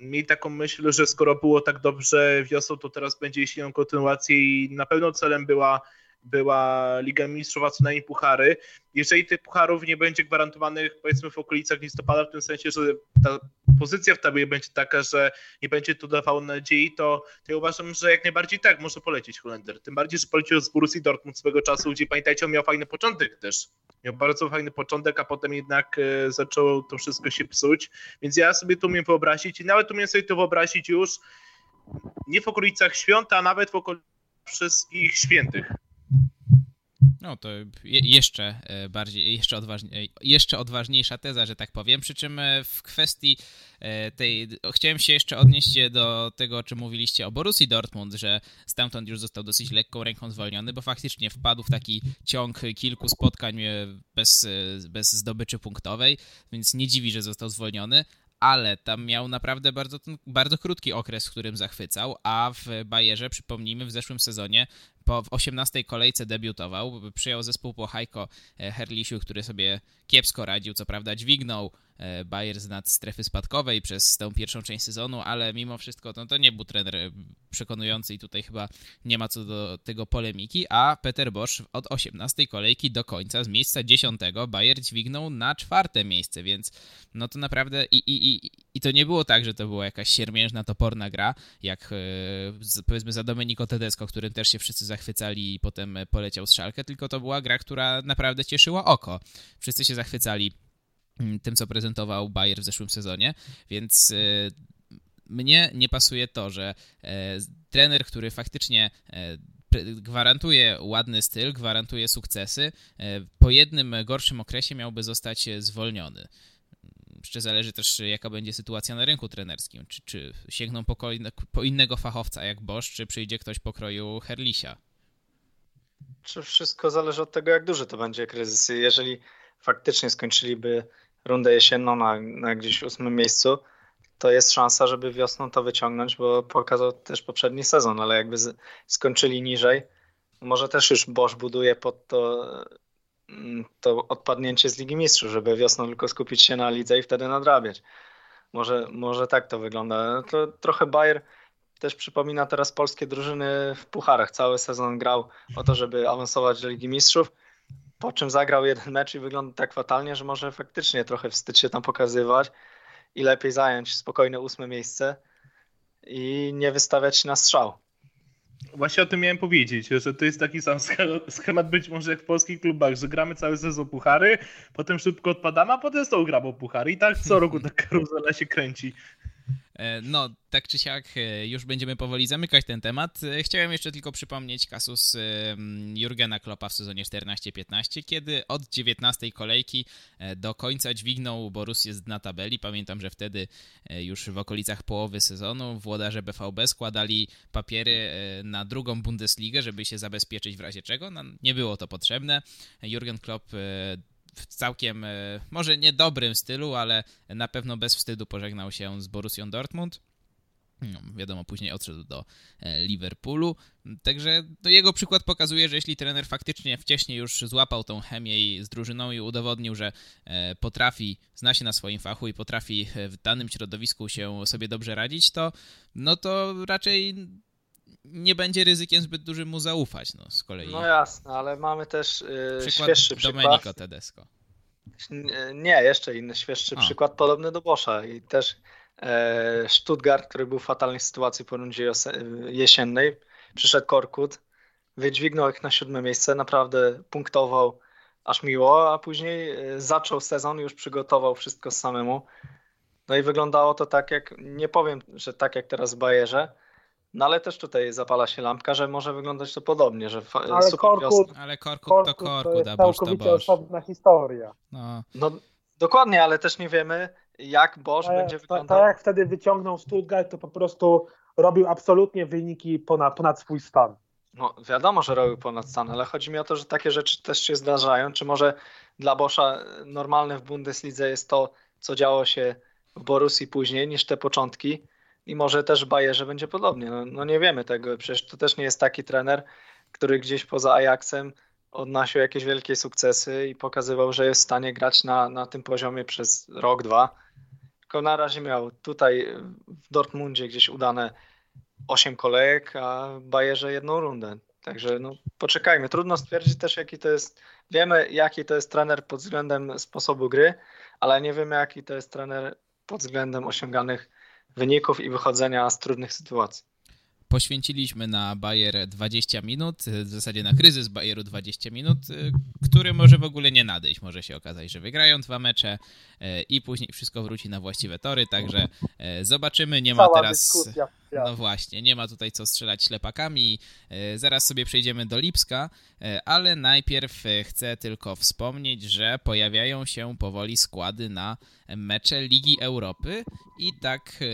mieli taką myśl, że skoro było tak dobrze wiosną, to teraz będzie jeśli kontynuację i na pewno celem była była Liga Mistrzów, a co najmniej puchary. Jeżeli tych pucharów nie będzie gwarantowanych powiedzmy w okolicach listopada, w tym sensie, że ta pozycja w tabeli będzie taka, że nie będzie to dawało nadziei, to, to ja uważam, że jak najbardziej tak może polecieć Holender. Tym bardziej, że polecił z Borussii Dortmund swego czasu, gdzie pamiętajcie, on miał fajny początek też. Miał bardzo fajny początek, a potem jednak e, zaczęło to wszystko się psuć. Więc ja sobie to umiem wyobrazić i nawet umiem sobie to wyobrazić już nie w okolicach świąt, a nawet w okolicach wszystkich świętych. No to je, jeszcze e, bardziej, jeszcze, odważnie, jeszcze odważniejsza teza, że tak powiem. Przy czym e, w kwestii e, tej, chciałem się jeszcze odnieść do tego, o czym mówiliście o Borussii Dortmund, że stamtąd już został dosyć lekką ręką zwolniony, bo faktycznie wpadł w taki ciąg kilku spotkań bez, bez zdobyczy punktowej, więc nie dziwi, że został zwolniony, ale tam miał naprawdę bardzo, bardzo krótki okres, w którym zachwycał, a w Bayerze, przypomnijmy, w zeszłym sezonie po, w 18 kolejce debiutował, przyjął zespół po Heiko e, Herlisiu, który sobie kiepsko radził, co prawda dźwignął e, Bayer z nad strefy spadkowej przez tę pierwszą część sezonu, ale mimo wszystko to, to nie był trener e, przekonujący i tutaj chyba nie ma co do tego polemiki, a Peter Bosch od 18 kolejki do końca z miejsca 10 Bayer dźwignął na czwarte miejsce, więc no to naprawdę i, i, i, i to nie było tak, że to była jakaś siermiężna, toporna gra, jak powiedzmy za Domenico Tedesco, którym też się wszyscy zachwycali i potem poleciał z szalkę, tylko to była gra, która naprawdę cieszyła oko. Wszyscy się zachwycali tym, co prezentował Bayer w zeszłym sezonie, więc e, mnie nie pasuje to, że e, trener, który faktycznie e, gwarantuje ładny styl, gwarantuje sukcesy, po jednym gorszym okresie miałby zostać zwolniony. Jeszcze zależy też, jaka będzie sytuacja na rynku trenerskim. Czy, czy sięgną po, po innego fachowca jak Bosch, czy przyjdzie ktoś pokroju Herlisia? Czy wszystko zależy od tego, jak duży to będzie kryzys. Jeżeli faktycznie skończyliby rundę jesienną na, na gdzieś ósmym miejscu, to jest szansa, żeby wiosną to wyciągnąć, bo pokazał też poprzedni sezon, ale jakby z, skończyli niżej, może też już Bosch buduje pod to, mm, to odpadnięcie z Ligi Mistrzów, żeby wiosną tylko skupić się na lidze i wtedy nadrabiać. Może, może tak to wygląda. To trochę Bayer też przypomina teraz polskie drużyny w pucharach. Cały sezon grał o to, żeby awansować do Ligi Mistrzów, po czym zagrał jeden mecz i wygląda tak fatalnie, że może faktycznie trochę wstyd się tam pokazywać i lepiej zająć spokojne ósme miejsce i nie wystawiać się na strzał. Właśnie o tym miałem powiedzieć, że to jest taki sam schemat być może jak w polskich klubach, że gramy cały sezon puchary, potem szybko odpadamy, a potem znowu gramy puchary i tak co roku ta karuzela się kręci. E, no, tak czy siak, e, już będziemy powoli zamykać ten temat. E, chciałem jeszcze tylko przypomnieć kasus Jurgena Kloppa w sezonie 14-15, kiedy od 19 kolejki do końca dźwignął Borussię z dna tabeli. Pamiętam, że wtedy już w okolicach połowy sezonu włodarze BVB składali papiery na drugą Bundesligę, żeby się zabezpieczyć w razie czego. No, nie było to potrzebne. Jurgen Klopp w całkiem, e, może nie dobrym stylu, ale na pewno bez wstydu pożegnał się z Borussią Dortmund. No, wiadomo, później odszedł do e, Liverpoolu. Także no, jego przykład pokazuje, że jeśli trener faktycznie wcześniej już złapał tą chemię z drużyną i udowodnił, że e, potrafi, zna się na swoim fachu i potrafi w danym środowisku się sobie dobrze radzić, to no to raczej nie będzie ryzykiem zbyt dużym mu zaufać, no z kolei. No jasne, ale mamy też yy, świeższy przykład. Domenico Tedesco. Nie, jeszcze inny, świeższy A. przykład, podobny do Boscha i też e, Stuttgart, który był w fatalnej sytuacji po rundzie jesiennej, przyszedł Korkut, wydźwignął ich na siódme miejsce, naprawdę punktował aż miło, a później e, zaczął sezon, już przygotował wszystko samemu. No i wyglądało to tak jak, nie powiem, że tak jak teraz w Bayerze, no ale też tutaj zapala się lampka, że może wyglądać to podobnie, że ale super Korkut, Ale Korkut, Korkut to Korkut, to jest całkowicie osobna historia. No. no. dokładnie, ale też nie wiemy jak Bosch tak, będzie wyglądał. Tak jak wtedy wyciągnął Stuttgart, to po prostu robił absolutnie wyniki ponad, ponad swój stan. No wiadomo, że robił ponad stan, ale chodzi mi o to, że takie rzeczy też się zdarzają. Czy może dla Boscha normalne w Bundeslidze jest to, co działo się w Borussii później, niż te początki? I może też w Bayerze będzie podobnie. No, no, nie wiemy tego, przecież to też nie jest taki trener, który gdzieś poza Ajaxem odnosił jakieś wielkie sukcesy i pokazywał, że jest w stanie grać na, na tym poziomie przez rok, dwa. Tylko na razie miał tutaj w Dortmundzie gdzieś udane 8 kolejek, a w Bayerze jedną rundę. Także no, poczekajmy. Trudno stwierdzić też, jaki to jest. Wiemy, jaki to jest trener pod względem sposobu gry, ale nie wiemy, jaki to jest trener pod względem osiąganych wyników i wychodzenia z trudnych sytuacji. Poświęciliśmy na Bayer 20 minut, w zasadzie na kryzys Bayeru 20 minut, który może w ogóle nie nadejść. Może się okazać, że wygrają dwa mecze e, i później wszystko wróci na właściwe tory, także e, zobaczymy. Nie ma Cała teraz. Dyskusja. No właśnie, nie ma tutaj co strzelać ślepakami. E, zaraz sobie przejdziemy do Lipska, ale najpierw chcę tylko wspomnieć, że pojawiają się powoli składy na mecze Ligi Europy i tak e,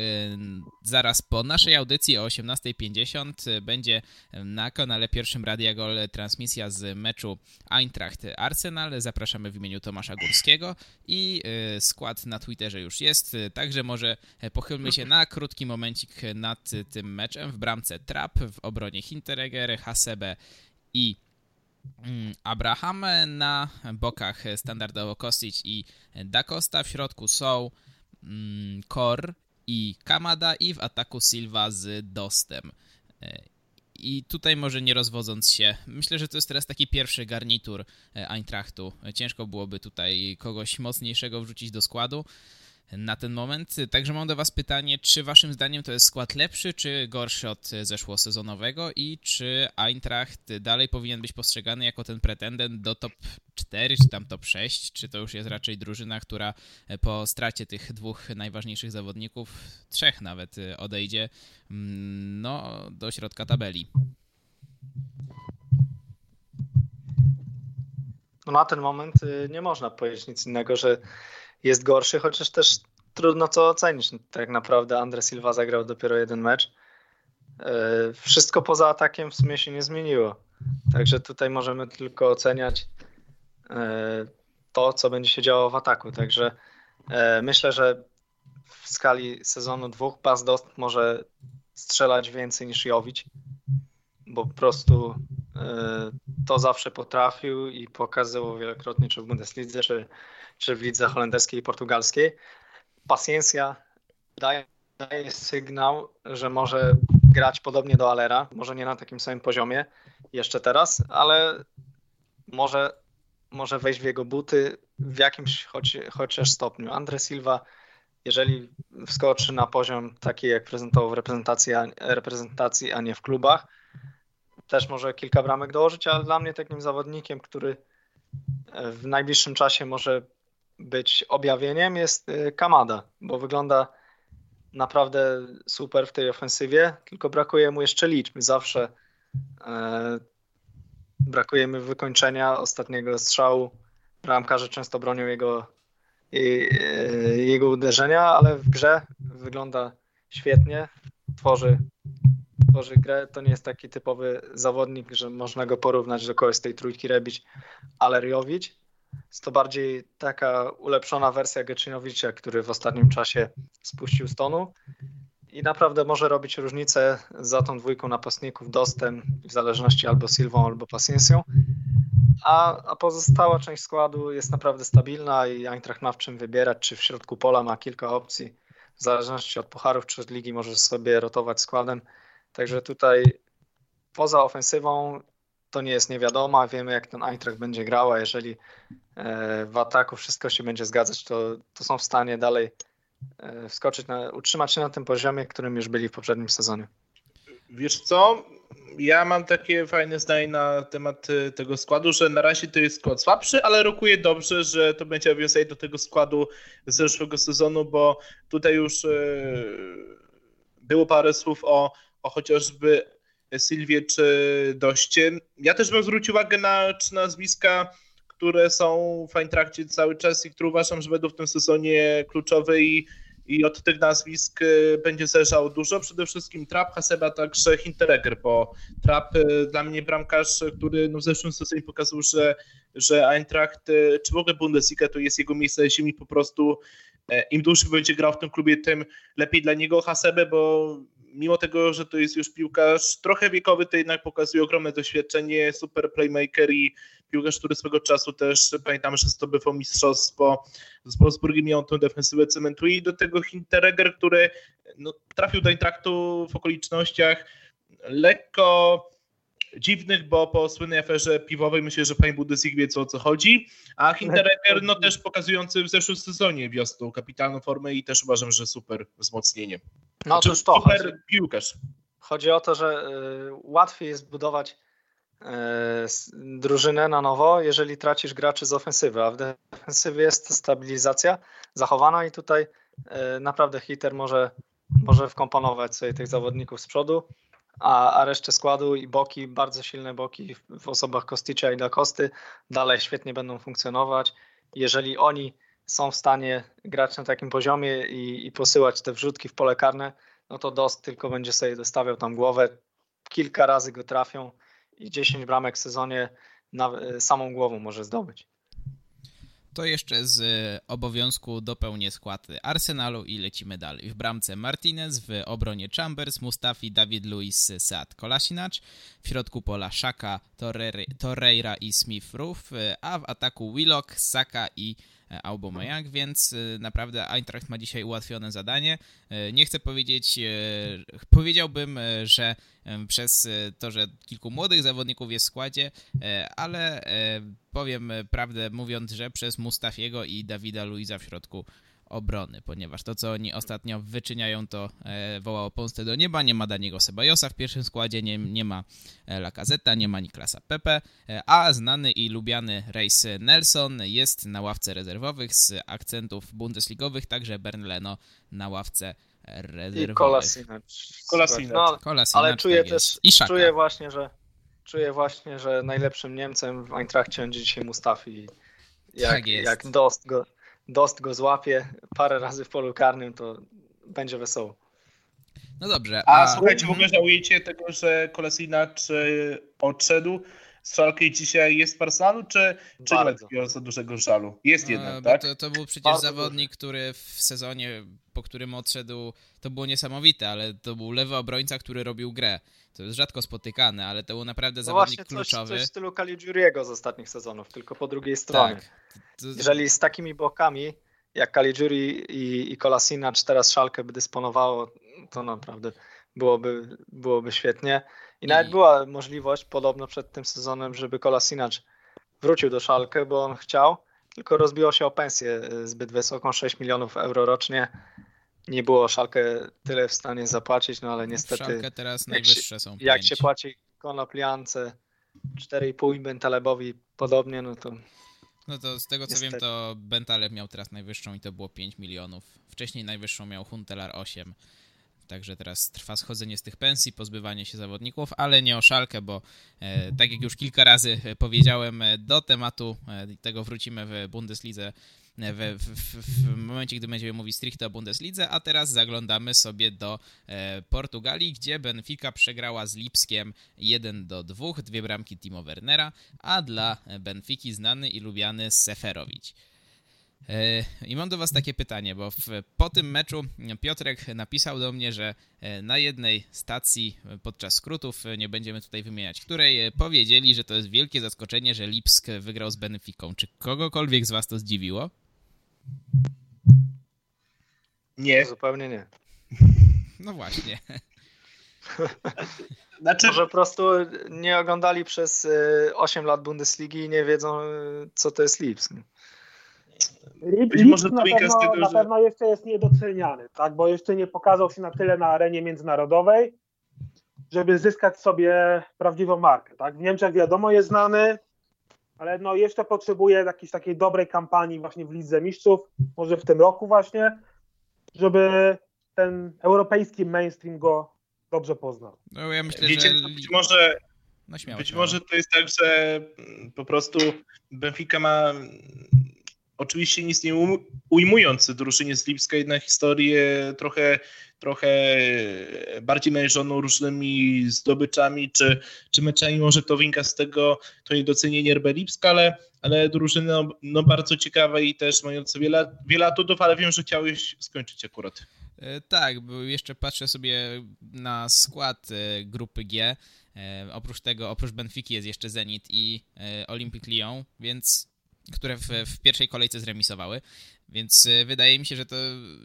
zaraz po naszej audycji o 18.50 będzie na kanale pierwszym Radia Gol transmisja z meczu Eintracht Arsenal. Zapraszamy w imieniu Tomasza Górskiego i e, skład na Twitterze już jest, także może pochylmy się na krótki momencik nad tym meczem. W bramce Trap, w obronie Hinteregger, Hasebe i Mm, Abraham na bokach standardowo Kostic i Da Costa, w środku są mm, Kor i Kamada i w ataku Silva z Dostem. E, I tutaj może nie rozwodząc się, myślę, że to jest teraz taki pierwszy garnitur e, Eintrachtu. Ciężko byłoby tutaj kogoś mocniejszego wrzucić do składu na ten moment. Także mam do Was pytanie, czy Waszym zdaniem to jest skład lepszy, czy gorszy od zeszłosezonowego i czy Eintracht dalej powinien być postrzegany jako ten pretendent do top 4, czy tam top 6, czy to już jest raczej drużyna, która po stracie tych dwóch najważniejszych zawodników, trzech nawet odejdzie, mm, no, do środka tabeli. No na ten moment y, nie można powiedzieć nic innego, że jest gorszy, chociaż też trudno to ocenić. Tak naprawdę Andre Silva zagrał dopiero jeden mecz. E, wszystko poza atakiem w sumie się nie zmieniło. Także tutaj możemy tylko oceniać e, to, co będzie się działo w ataku. Także e, myślę, że w skali sezonu dwóch Bas Dost może strzelać więcej niż Jowić, bo po prostu to zawsze potrafił i pokazywał wielokrotnie, czy w Bundeslidze, czy, czy w lidze holenderskiej i portugalskiej. Paciencia daje, daje sygnał, że może grać podobnie do Alera, może nie na takim samym poziomie jeszcze teraz, ale może, może wejść w jego buty w jakimś choć, chociaż stopniu. Andre Silva, jeżeli wskoczy na poziom taki, jak prezentował w reprezentacji, reprezentacji, a nie w klubach, też może kilka bramek dołożyć, ale dla mnie takim zawodnikiem, który w najbliższym czasie może być objawieniem jest y, Kamada, bo wygląda naprawdę super w tej ofensywie, tylko brakuje mu jeszcze liczb. Zawsze e, brakuje mi wykończenia ostatniego strzału. Bramkarze często bronią jego, e, jego uderzenia, ale w grze wygląda świetnie, tworzy, tworzy grę. To nie jest taki typowy zawodnik, że można go porównać do kogoś z tej trójki Rebić, Alerjowicz jest to bardziej taka ulepszona wersja Geczynowicza, który w ostatnim czasie spuścił stonu i naprawdę może robić różnicę za tą dwójką napastników dostęp w zależności albo Silwą, albo Paciencją. A, a pozostała część składu jest naprawdę stabilna i Eintracht ma w czym wybierać, czy w środku pola ma kilka opcji, w zależności od pucharów czy od ligi może sobie rotować składem. Także tutaj poza ofensywą to nie jest niewiadoma. Wiemy, jak ten Eintracht będzie grał, a jeżeli e, w ataku wszystko się będzie zgadzać, to, to są w stanie dalej e, wskoczyć, na, utrzymać się na tym poziomie, którym już byli w poprzednim sezonie. Wiesz co? Ja mam takie fajne zdanie na temat e, tego składu, że na razie to jest skład słabszy, ale rokuje dobrze, że to będzie nawiązanie do tego składu z zeszłego sezonu, bo tutaj już było parę słów o, o chociażby Sylwie czy Doście. Ja też bym zwrócił uwagę na trzy nazwiska, które są w Eintrakcie cały czas i które uważam, że będą w tym sezonie kluczowe i, i od tych nazwisk y, będzie zależało dużo. Przede wszystkim Trap, Haseba, także Hinteregger, bo Trap y, dla mnie bramkarz, który no w zeszłym sezonie pokazał, że, że Eintracht, y, czy w ogóle Bundesliga to jest jego miejsce na ziemi po prostu im dłużej będzie grał w tym klubie, tym lepiej dla niego Hasebe, bo mimo tego, że to jest już piłkarz trochę wiekowy, to jednak pokazuje ogromne doświadczenie, super playmaker i piłkarz, który swego czasu też, pamiętamy, że zdobywał mistrzostwo z Wolfsburgiem, miał tę defensywę cementuje. I do tego Hinteregger, który no, trafił do Intraktu w okolicznościach lekko dziwnych, bo po słynnej aferze piwowej myślę, że pani Budysik wie co o co chodzi, a Hinteregger no też pokazujący w zeszłym sezonie wiosną kapitalną formę i też uważam, że super wzmocnienie. No znaczy, to super chodzi, piłkarz. Chodzi o to, że y, łatwiej jest budować y, drużynę na nowo, jeżeli tracisz graczy z ofensywy, a w defensywie jest stabilizacja zachowana i tutaj y, naprawdę hiter może, może wkomponować sobie tych zawodników z przodu a, a resztę składu i boki, bardzo silne boki w, osobach Kosticza i Da Kosty dalej świetnie będą funkcjonować. Jeżeli oni są w stanie grać na takim poziomie i, i posyłać te wrzutki w pole karne, no to Dost tylko będzie sobie dostawiał tam głowę, kilka razy go trafią i 10 bramek w sezonie na, samą głową może zdobyć to jeszcze z obowiązku dopełnię skład Arsenalu i lecimy dalej. W bramce Martinez, w obronie Chambers, Mustafi, David Luiz, Saad Kolasinac, w środku pola Shaka, Torreira i Smith Roof, a w ataku Willock, Saka i Aubameyang, więc y, naprawdę Eintracht ma dzisiaj ułatwione zadanie. Y, nie chcę powiedzieć, powiedziałbym, że przez to, że kilku młodych zawodników jest w składzie, ale powiem prawdę mówiąc, że przez Mustafiego i Dawida Luiza w środku obrony, ponieważ to, co oni ostatnio wyczyniają, to e, wołało pomstę do nieba. Nie ma Daniego Sebajosa w pierwszym składzie, nie, nie ma e, Lacazetta, nie ma Niklasa Pepe, e, a znany i lubiany Reis Nelson jest na ławce rezerwowych z akcentów bundesligowych, także Bernleno na ławce rezerwowych. I Kolasinac. No, ale czuję tak też, czuję właśnie, że czuję właśnie, że najlepszym Niemcem w Eintrachcie będzie dzisiaj Mustafi. Jak, tak jest. jak Dost go Dost go złapie parę razy w polu karnym, to będzie wesoło. No dobrze. A, a słuchajcie, w ogóle żałujecie tego, że Kolesinacz odszedł z Szalki dzisiaj jest w Arsenalu, czy, czy nie za dużego żalu? Jest jednak, tak? To, to był przecież Bardzo zawodnik, który w sezonie, po którym odszedł, to było niesamowite, ale to był lewy obrońca, który robił grę. To jest rzadko spotykane, ale to był naprawdę no zawodnik właśnie kluczowy. Coś, coś w stylu Caligiuriego z ostatnich sezonów, tylko po drugiej stronie. Tak. To... Jeżeli z takimi bokami, jak Caligiuri i, i Kolasinac teraz Szalkę by dysponowało, to naprawdę byłoby, byłoby świetnie. I nawet była możliwość, podobno przed tym sezonem, żeby Kolasinac wrócił do Szalkę, bo on chciał, tylko rozbiło się o pensję zbyt wysoką, 6 milionów euro rocznie nie było Szalkę tyle w stanie zapłacić, no ale niestety. Szalkę teraz najwyższe się, są. Jak się płaci Konopliance 4,5 Bentalebowi podobnie, no to. No to z tego co niestety. wiem, to Bentaleb miał teraz najwyższą i to było 5 milionów. Wcześniej najwyższą miał Huntelar 8. Także teraz trwa schodzenie z tych pensji, pozbywanie się zawodników, ale nie o szalkę, bo e, tak jak już kilka razy powiedziałem, e, do tematu e, tego wrócimy w Bundeslidze w, w, w, momencie, gdy będziemy mówić stricte o Bundeslidze, a teraz zaglądamy sobie do e, Portugalii, gdzie Benfica przegrała z Lipskiem 1 do 2, dwie bramki Timo Wernera, a dla Benfiki znany i lubiany Seferowicz. E, I mam do Was takie pytanie, bo w, po tym meczu Piotrek napisał do mnie, że e, na jednej stacji podczas skrótów, nie będziemy tutaj wymieniać której, powiedzieli, że to jest wielkie zaskoczenie, że Lipsk wygrał z Benfiką. Czy kogokolwiek z Was to zdziwiło? Nie. Zupełnie nie. No właśnie. Znaczy... Może po prostu nie oglądali przez 8 lat Bundesligi i nie wiedzą, co to jest Lipsk. Być może na, pewno, tego, na pewno jeszcze jest niedoceniany, tak? bo jeszcze nie pokazał się na tyle na arenie międzynarodowej, żeby zyskać sobie prawdziwą markę. Tak? W Niemczech wiadomo jest znany, ale no jeszcze potrzebuje jakiejś takiej dobrej kampanii właśnie w Lidze Mistrzów, może w tym roku właśnie, żeby ten europejski mainstream go dobrze poznał. No ja myślę, Wiecie, że... być może no śmiało, być śmiało. może to jest tak, że po prostu Benfica ma oczywiście nic nie ujmując drużynie z Lipska, jednak historię trochę, trochę bardziej mężoną różnymi zdobyczami czy, czy meczami. Może to wynika z tego to niedocenienie RB Lipska, ale, ale drużyny no, no bardzo ciekawe i też mające wiele, wiele atutów, ale wiem, że chciałeś skończyć akurat. E, tak, bo jeszcze patrzę sobie na skład e, grupy G. E, oprócz tego, oprócz Benfiki jest jeszcze Zenit i Olympic Lyon, więc które w, w pierwszej kolejce zremisowały, więc e, wydaje mi się, że to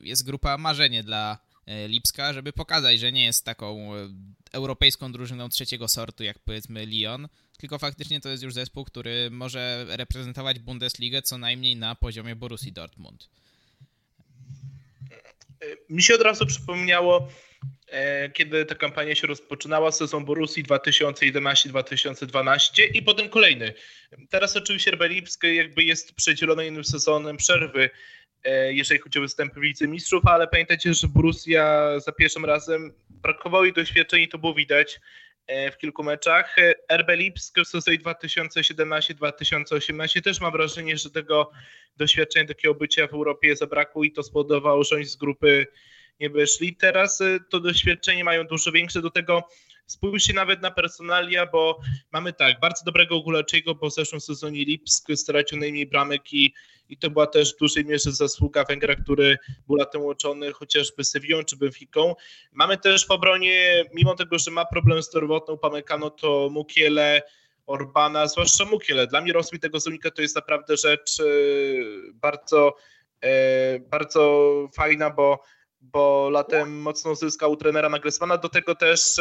jest grupa marzenie dla e, Lipska, żeby pokazać, że nie jest taką e, europejską drużyną trzeciego sortu, jak powiedzmy Lyon, tylko faktycznie to jest już zespół, który może reprezentować Bundesligę co najmniej na poziomie Borussii Dortmund. Mi się od razu przypomniało kiedy ta kampania się rozpoczynała, sezon Borussii 2011-2012 i potem kolejny. Teraz oczywiście RB Lipsk jakby jest przedzielony innym sezonem przerwy, e, jeżeli chodzi o występy w Lidze Mistrzów, ale pamiętajcie, że Borussia za pierwszym razem brakowało jej doświadczeń i to było widać e, w kilku meczach. RB Lipsk w sezonie 2017-2018 też mam wrażenie, że tego doświadczenia, takiego bycia w Europie zabrakło i to spowodowało, że oni z grupy nie wyszli. Teraz y, to doświadczenie mają dużo większe, do tego spójrzcie nawet na personalia, bo mamy tak, bardzo dobrego Gulaczego, bo w zeszłym sezonie Lipsk stracił najmniej bramek i, i to była też w dużej mierze zasługa Węgra, który był latem łączony chociażby Sevillą czy Benficą. Mamy też w obronie, mimo tego, że ma problem zdrowotną Pamekano, to Mukiele, Orbana, zwłaszcza Mukiele. Dla mnie rozwój tego zawodnika to jest naprawdę rzecz y, bardzo, y, bardzo fajna, bo bo latem mocno zyskał trenera Nagelsmana. Do tego też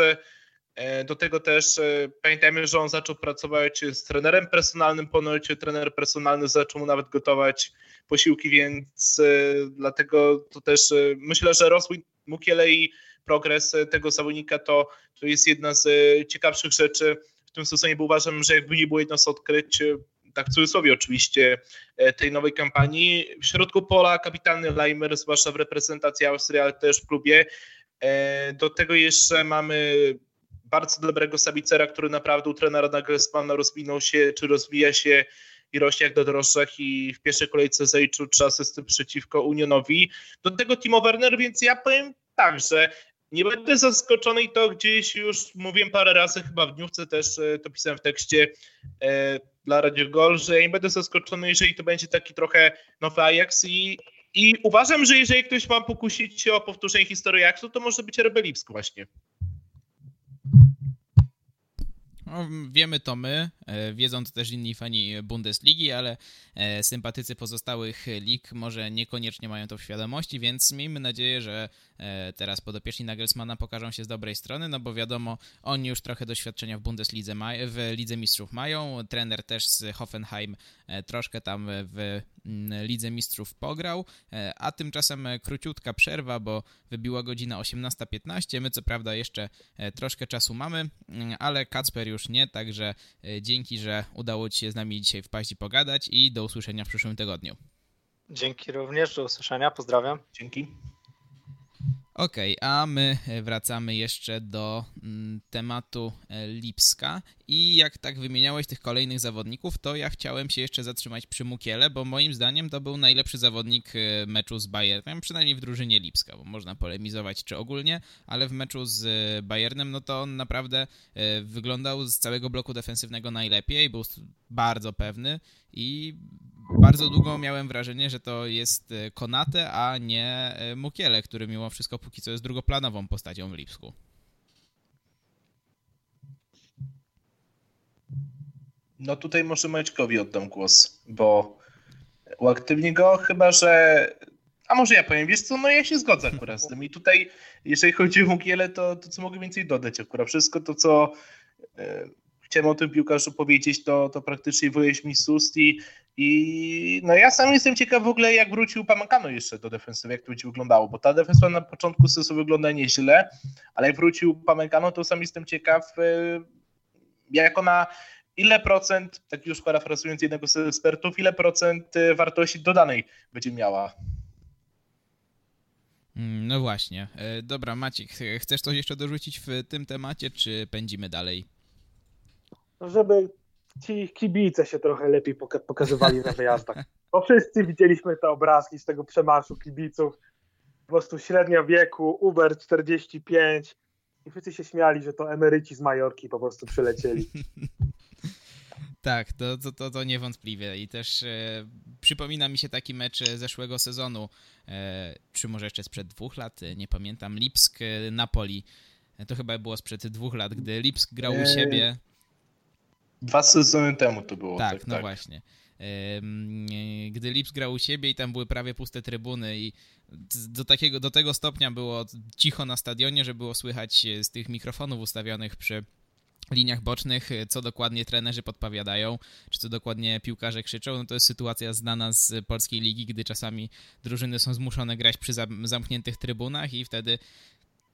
e, do tego też e, pamiętajmy, że on zaczął pracować z trenerem personalnym, ponoć trener personalny zaczął mu nawet gotować posiłki, więc e, dlatego to też myślę, że rozwój Mukiele i progres tego zawodnika to, to jest jedna z ciekawszych rzeczy w tym sezonie, bo uważam, że jakby nie było jedno z odkryć tak w cudzysłowie oczywiście, e, tej nowej kampanii. W środku pola kapitalny Leimer, zwłaszcza w reprezentacji Austrii, ale też w klubie. E, do tego jeszcze mamy bardzo dobrego Sabicera, który naprawdę u trenera Nagelsmana rozwinął się, czy rozwija się i rośnie jak do droższych i w pierwszej kolejce zajczył trzy asysty przeciwko Unionowi. Do tego Timo Werner, więc ja powiem tak, że nie będę zaskoczony i to gdzieś już mówiłem parę razy, chyba w dniówce też e, to pisałem w tekście e, dla Radio Gol, że nie będę zaskoczony, jeżeli to będzie taki trochę nowy Ajax i, i uważam, że jeżeli ktoś ma pokusić się o powtórzenie historii Ajaxu, to może być Rebelipsk właśnie. No, wiemy to my, e, wiedzą to też inni fani Bundesligi, ale e, sympatycy pozostałych lig może niekoniecznie mają to w świadomości, więc miejmy nadzieję, że e, teraz podopieczni Nagelsmana pokażą się z dobrej strony, no bo wiadomo, oni już trochę doświadczenia w Bundeslidze w Lidze Mistrzów mają, trener też z Hoffenheim troszkę tam w Lidze Mistrzów pograł, a tymczasem króciutka przerwa, bo wybiła godzina 18.15, my co prawda jeszcze troszkę czasu mamy, mm, ale Kacper już nie, także dzięki, że udało Ci się z nami dzisiaj wpaść i pogadać i do usłyszenia w przyszłym tygodniu. Dzięki również, do usłyszenia, pozdrawiam. Dzięki. Okej, okay, a my wracamy jeszcze do mm, tematu e, Lipska. I jak tak wymieniałeś tych kolejnych zawodników, to ja chciałem się jeszcze zatrzymać przy Mukiele, bo moim zdaniem to był najlepszy zawodnik e, meczu z Bayernem, przynajmniej w drużynie Lipska, bo można polemizować czy ogólnie, ale w meczu z e, Bayernem, no to on naprawdę wyglądał z całego bloku defensywnego najlepiej, był bardzo pewny i bardzo długo miałem wrażenie, że to jest e, Konate, a nie e, Mukiele, który mimo wszystko póki co jest drugoplanową postacią w Lipsku. No tutaj może Maćkowi oddam głos, bo uaktywni go, chyba że A może ja powiem, wiesz co, no ja się zgodzę akurat z tym. I tutaj, jeżeli chodzi o Mungielę, to, to co mogę więcej dodać akurat. Wszystko to, co e, chciałem o tym piłkarzu powiedzieć, to, to praktycznie wyjeść mi z ust i, no ja sam jestem ciekaw w ogóle, jak wrócił Pamacano jeszcze do defensywy, jak to będzie wyglądało, bo ta defensywa na początku sezonu wygląda nieźle, ale jak wrócił Pamacano, to sam jestem ciekaw, e, jak ona ile procent, tak już parafrazując jednego z ekspertów, ile procent e, wartości dodanej będzie miała Mm, no właśnie. E, dobra, Maciek, chcesz coś jeszcze dorzucić w tym temacie, czy pędzimy dalej? No, żeby ci kibice się trochę lepiej pokazywali na wyjazdach. Bo wszyscy widzieliśmy te obrazki z tego przemarszu kibiców. Po prostu średnia wieku, Uber 45 i wszyscy się śmiali, że to emeryci z Majorki po prostu przylecieli. Tak, to, to, to, to niewątpliwie. I też e, przypomina mi się taki mecz zeszłego sezonu, e, czy może jeszcze sprzed dwóch lat, nie pamiętam, Lipsk-Napoli. E, to chyba było sprzed dwóch lat, gdy Lipsk grał u siebie. Dwa sezony temu to było. Tak, tak no tak. właśnie. Gdy Lipsk grał u siebie i tam były prawie puste trybuny i do, takiego, do tego stopnia było cicho na stadionie, że było słychać z tych mikrofonów ustawionych przy liniach bocznych, co dokładnie trenerzy podpowiadają, czy co dokładnie piłkarze krzyczą, no to jest sytuacja znana z polskiej ligi, gdy czasami drużyny są zmuszone grać przy zamkniętych trybunach i wtedy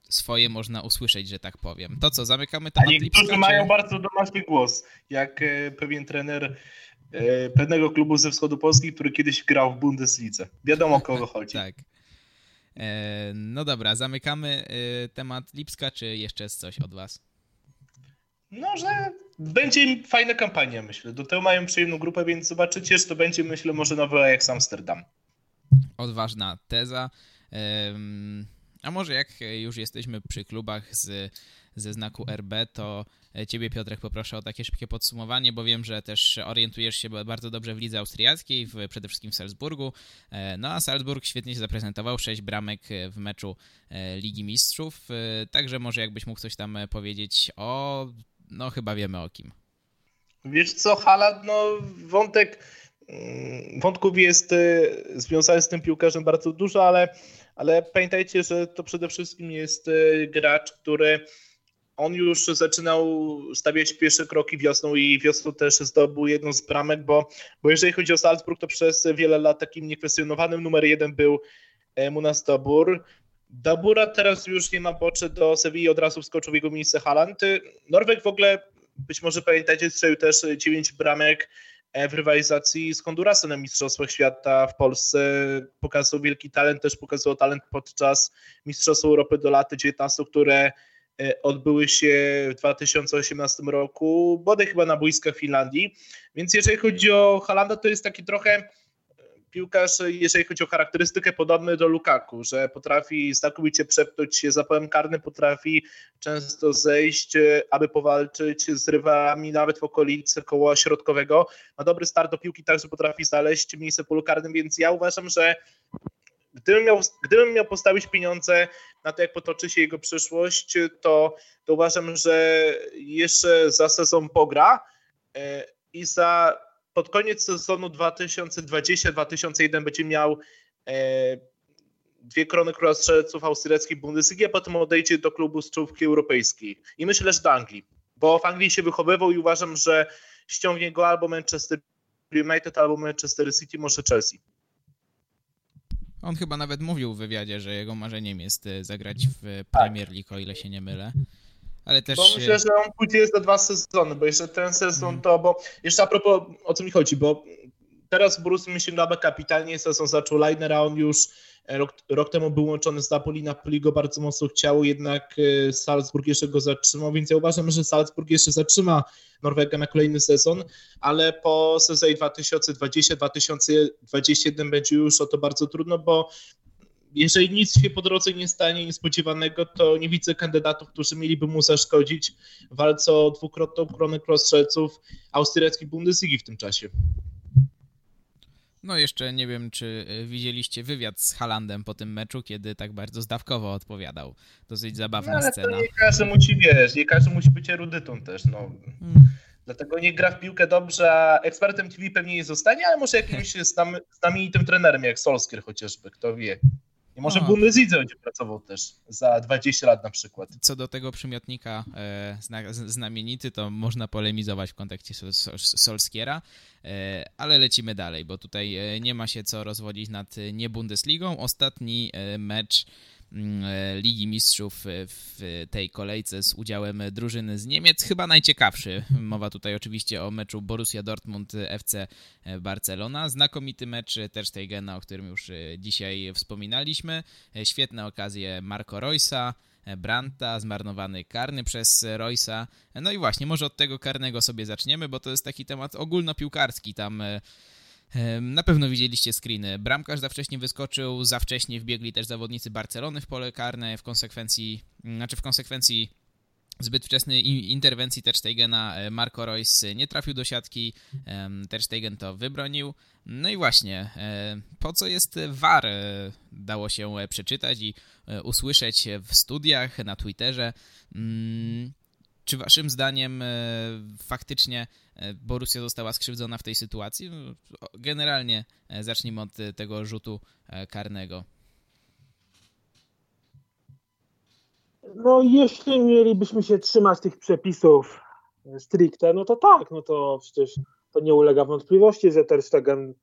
swoje można usłyszeć, że tak powiem. To co, zamykamy temat A niektórzy czy... mają bardzo domaszny głos, jak e, pewien trener e, pewnego klubu ze wschodu Polski, który kiedyś grał w Bundeslidze. Wiadomo o kogo chodzi. tak. E, no dobra, zamykamy temat Lipska, czy jeszcze jest coś od was? No, że będzie fajna kampania, myślę. Do tego mają przyjemną grupę, więc zobaczycie, że to będzie, myślę, może nowy Ajax Amsterdam. Odważna teza. A może jak już jesteśmy przy klubach z, ze znaku RB, to Ciebie, Piotrek, poproszę o takie szybkie podsumowanie, bo wiem, że też orientujesz się bardzo dobrze w lidze austriackiej, w, przede wszystkim w Salzburgu. E, no a Salzburg świetnie się zaprezentował, 6 bramek w meczu e, Ligi Mistrzów. E, także może jakbyś mógł coś tam powiedzieć o no chyba wiemy o kim. Wiesz co, Halat, no wątek mm, wątków jest związany z tym piłkarzem bardzo dużo, ale, ale pamiętajcie, że to przede wszystkim jest y, gracz, który on już zaczynał stawiać pierwsze kroki wiosną i wiosną też zdobył jedną z bramek, bo, bo jeżeli chodzi o Salzburg, to przez wiele lat takim niekwestionowanym numer jeden był e, Munas Dobur. Dabura teraz już nie ma boczy do Sewilli, od razu wskoczył w jego miejsce Haaland. Norweg w ogóle, być może pamiętacie, strzelił też 9 bramek e, w rywalizacji z Hondurasem na Mistrzostwach Świata w Polsce. Pokazał wielki talent, też pokazał talent podczas Mistrzostw Europy do lat 19, które e, odbyły się w 2018 roku, bodaj chyba na boiskach Finlandii. Więc jeżeli chodzi o Halanda, to jest taki trochę piłkarz, jeżeli chodzi o charakterystykę, podobny do Lukaku, że potrafi znakomicie przepchnąć się za karny, potrafi często zejść, aby powalczyć z rywalami nawet w okolicy koła środkowego. Ma dobry start do piłki, także potrafi znaleźć miejsce polu karnym, więc ja uważam, że Gdybym miał, gdybym miał postawić pieniądze na to, jak potoczy się jego przyszłość, to, to uważam, że jeszcze za sezon pogra e, i za pod koniec sezonu 2020-2001 będzie miał e, dwie krony króla strzelców austriackiej Bundesligi, a potem odejdzie do klubu z czołówki europejskiej. I myślę, że do Anglii, bo w Anglii się wychowywał i uważam, że ściągnie go albo Manchester United, albo Manchester City, może Chelsea. On chyba nawet mówił w wywiadzie, że jego marzeniem jest e, zagrać w Premier League, o ile się nie mylę. Ale też... Bo myślę, że on pójdzie za dwa sezony, bo jeszcze ten sezon mm. to, bo jeszcze a propos o co mi chodzi, bo teraz Borussia Mönchengladbach kapitalnie sezon zaczął Liner, a on już e, rok, rok temu był łączony z Napoli, Napoli go bardzo mocno chciało, jednak e, Salzburg jeszcze go zatrzymał, więc ja uważam, że Salzburg jeszcze zatrzyma Norwega na kolejny sezon, ale po sezonie 2020-2021 będzie już o to bardzo trudno, bo jeżeli nic się po drodze nie stanie niespodziewanego, to nie widzę kandydatów, którzy mieliby mu zaszkodzić w walce o dwukrotną koronę cross-strzelców austriackiej Bundesligi w tym czasie. No jeszcze nie wiem, czy e, widzieliście wywiad z Halandem po tym meczu, kiedy tak bardzo zdawkowo odpowiadał. Dosyć zabawna no, ale scena. nie każdy musi, wiesz, nie każdy musi być erudytą też, no. Hmm. Dlatego nie gra w piłkę dobrze, a ekspertem TV pewnie nie zostanie, ale może jakimś znamienitym trenerem jak Solskier chociażby, kto wie. I może w Bundeslidze będzie pracował też za 20 lat na przykład. Co do tego przymiotnika e, znamienity, to można polemizować w kontekście Solskiera, e, ale lecimy dalej, bo tutaj e, nie ma się co rozwodzić nad nie Bundesligą. Ostatni e, mecz e, Ligi Mistrzów e, w tej kolejce z udziałem drużyny z Niemiec. Chyba najciekawszy. Mowa tutaj oczywiście o meczu Borussia Dortmund FC Barcelona. Znakomity mecz też Stegena, o którym już e, dzisiaj wspominaliśmy. Świetne okazje Marco Roysa. Branta, zmarnowany karny przez Roysa. No i właśnie, może od tego karnego sobie zaczniemy, bo to jest taki temat ogólnopiłkarski. Tam na pewno widzieliście screeny. Bramkarz za wcześnie wyskoczył, za wcześnie wbiegli też zawodnicy Barcelony w pole karne, w konsekwencji, znaczy w konsekwencji zbyt wczesnej interwencji Ter Stegena e, Marco Reus nie trafił do siatki, Ter Stegen to wybronił. No i właśnie, e, po co jest VAR e, dało się przeczytać i usłyszeć w studiach, na Twitterze. Mm, czy waszym zdaniem faktycznie Borussia została skrzywdzona w tej sytuacji. Generalnie e, zacznijmy od e, tego rzutu karnego. No, jeśli mielibyśmy się trzymać tych przepisów stricte, no to tak, no to przecież to nie ulega wątpliwości, że Ter Stegen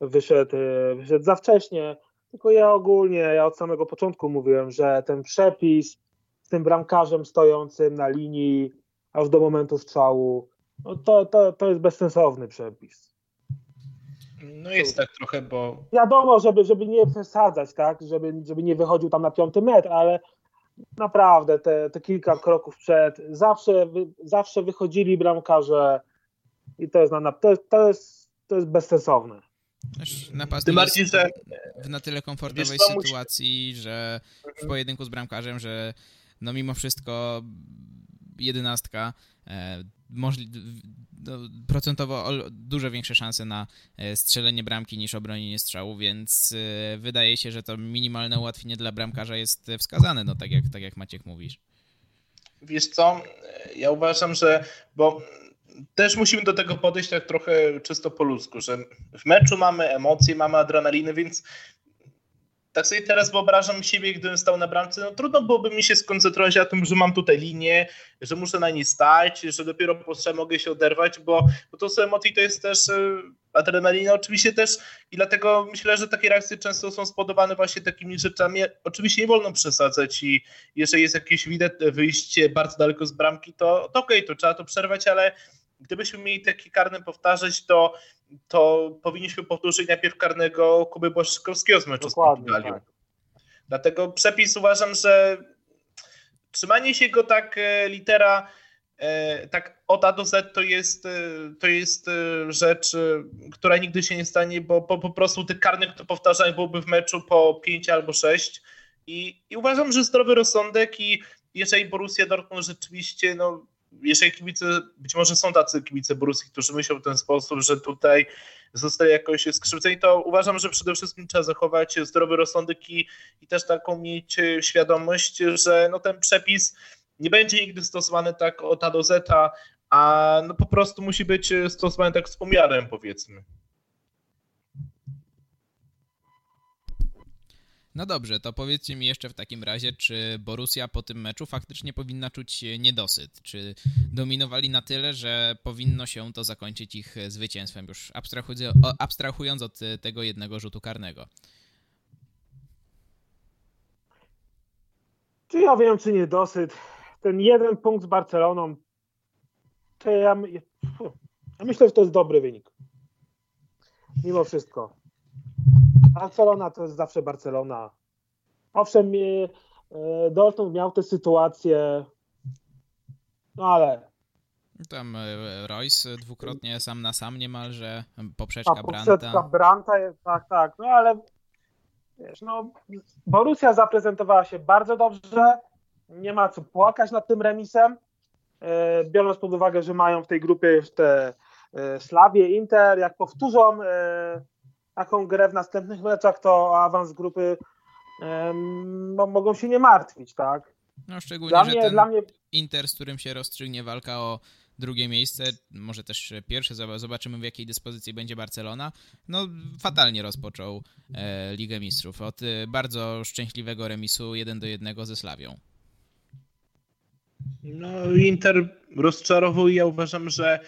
wyszedł, wyszedł za wcześnie. Tylko ja ogólnie, ja od samego początku mówiłem, że ten przepis z tym bramkarzem stojącym na linii aż do momentu strzału, no to, to, to jest bezsensowny przepis. No jest tak trochę, bo... Wiadomo, żeby, żeby nie przesadzać, tak, żeby, żeby nie wychodził tam na piąty metr, ale naprawdę te, te kilka kroków przed, zawsze, zawsze wychodzili bramkarze i to jest, na, to jest, to jest, to jest bezsensowne. Napastnik bardziej, że... w na tyle komfortowej sytuacji, że w pojedynku z bramkarzem, że no mimo wszystko jedenastka e, możli, no, procentowo dużo większe szanse na e, strzelenie bramki niż obronienie strzału, więc e, wydaje się, że to minimalne ułatwienie dla bramkarza jest wskazane, no tak jak, tak jak Maciek mówisz. Wiesz co, ja uważam, że, bo też musimy do tego podejść tak trochę czysto po ludzku, że w meczu mamy emocje, mamy adrenaliny, więc tak sobie teraz wyobrażam siebie, gdybym stał na bramce, no trudno byłoby mi się skoncentrować na tym, że mam tutaj linię, że muszę na niej stać, że dopiero po mogę się oderwać, bo, bo to są emocje, to jest też e, adrenalina oczywiście też i dlatego myślę, że takie reakcje często są spodowane właśnie takimi rzeczami. Oczywiście nie wolno przesadzać i jeżeli jest jakieś widać wyjście bardzo daleko z bramki, to, to okej, okay, to trzeba to przerwać, ale gdybyśmy mieli takie karne powtarzać, to, to powinniśmy powtórzyć najpierw karnego Kuby Błaszczykowskiego z meczu Dokładnie, z Portugalią. Tak. Dlatego przepis uważam, że trzymanie się go tak e, litera e, tak od A do Z to jest, e, to jest rzecz, która nigdy się nie stanie, bo po, po prostu tych karnych to powtarzanie byłoby w meczu po 5 albo 6 i, i uważam, że zdrowy rozsądek i jeżeli Borussia Dortmund rzeczywiście no, jeżeli kibice, być może są tacy kibice Borussii, którzy myślą w ten sposób, że tutaj zostali jakoś skrzywdzeni, to uważam, że przede wszystkim trzeba zachować zdrowy rozsądek i, i też taką mieć świadomość, że no ten przepis nie będzie nigdy stosowany tak od A do Z, a no po prostu musi być stosowany tak z pomiarem, powiedzmy. No dobrze, to powiedzcie mi jeszcze w takim razie, czy Borussia po tym meczu faktycznie powinna czuć niedosyt? Czy dominowali na tyle, że powinno się to zakończyć ich zwycięstwem, już abstrahując od tego jednego rzutu karnego? Czy ja wiem, czy niedosyt? Ten jeden punkt z Barceloną, to ja, ja myślę, że to jest dobry wynik. Mimo wszystko. Barcelona to jest zawsze Barcelona. Owszem, e, Dortmund miał tę sytuację, no ale... Tam e, Royce dwukrotnie sam na sam niemalże, poprzeczka, A, poprzeczka Branta. Branta jest, tak, tak, no ale wiesz, no Borussia zaprezentowała się bardzo dobrze, nie ma co płakać nad tym remisem, e, biorąc pod uwagę, że mają w tej grupie już te Slawie, Inter, jak powtórzą taką grę w następnych meczach, to awans grupy um, mogą się nie martwić, tak? No szczególnie, dla że mnie, ten dla mnie... Inter, z którym się rozstrzygnie walka o drugie miejsce, może też pierwsze, zobaczymy w jakiej dyspozycji będzie Barcelona. No, fatalnie rozpoczął e, Ligę Mistrzów od e, bardzo szczęśliwego remisu 1 do 1 ze Slawią. No, Inter rozczarował i ja uważam, że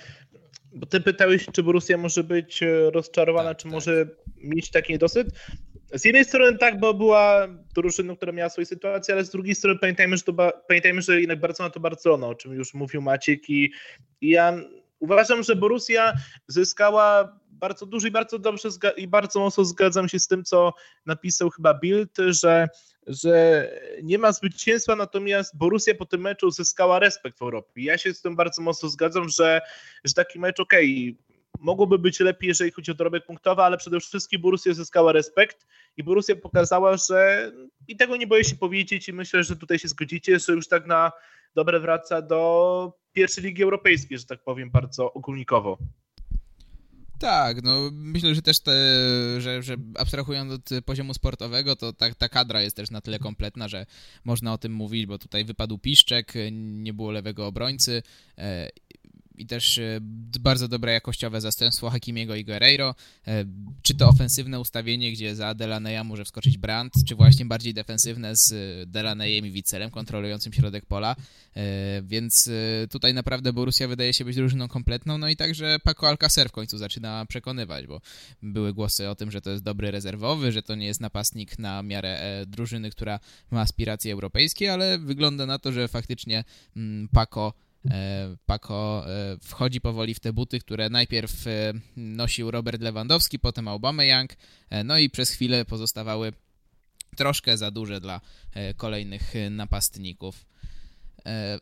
bo ty pytałeś, czy Borussia może być e, rozczarowana, tak, czy tak. może mieć taki niedosyt. Z jednej strony tak, bo była drużyną, która miała swoje sytuacje, ale z drugiej strony pamiętajmy, że, to pamiętajmy, że jednak Barcelona to Barcelona, o czym już mówił Maciek i, i ja uważam, że Borussia zyskała bardzo dużo i bardzo dobrze i bardzo mocno zgadzam się z tym, co napisał chyba Bild, że, że nie ma zwycięstwa, natomiast Borussia po tym meczu zyskała respekt w Europie. Ja się z tym bardzo mocno zgadzam, że, że taki mecz, okay, mogłoby być lepiej, jeżeli chodzi o dorobek punktowy, ale przede wszystkim Borussia zyskała respekt i Borussia pokazała, że i tego nie boję się powiedzieć i myślę, że tutaj się zgodzicie, że już tak na dobre wraca do pierwszej ligi europejskiej, że tak powiem bardzo ogólnikowo. Tak, no myślę, że też te, że, że abstrahując od poziomu sportowego, to ta, ta kadra jest też na tyle kompletna, że można o tym mówić, bo tutaj wypadł Piszczek, nie było lewego obrońcy e, i też e, bardzo dobre jakościowe zastępstwo Hakimiego i Guerreiro. E, czy to ofensywne ustawienie, gdzie za Delaneya może wskoczyć Brandt, czy właśnie bardziej defensywne z Delaneyem i Wiccelem kontrolującym środek pola. E, więc tutaj naprawdę Borussia wydaje się być drużyną kompletną, no i także Paco Alcacer w końcu zaczyna przekonywać, bo były głosy o tym, że to jest dobry rezerwowy, że to nie jest napastnik na miarę drużyny, która ma aspiracje europejskie, ale wygląda na to, że faktycznie mm, Paco E, Paco e, wchodzi powoli w te buty, które najpierw e, nosił Robert Lewandowski, potem Aubameyang, no i przez chwilę pozostawały troszkę za duże dla kolejnych napastników.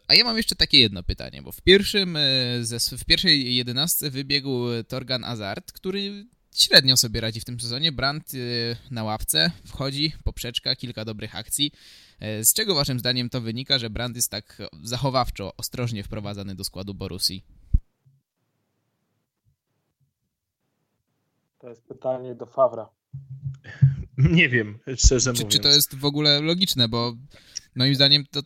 A ja mam jeszcze takie jedno pytanie, bo w, pierwszym, w pierwszej jedenastce wybiegł Torgan Azart, który średnio sobie radzi w tym sezonie. Brandt na ławce wchodzi, poprzeczka, kilka dobrych akcji. E, z czego waszym zdaniem to wynika, że Brand jest tak zachowawczo, ostrożnie wprowadzany do składu Borusi? To jest pytanie do Fawra. Nie wiem, szczerze czy, mówiąc. Czy to jest w ogóle logiczne, bo moim zdaniem to,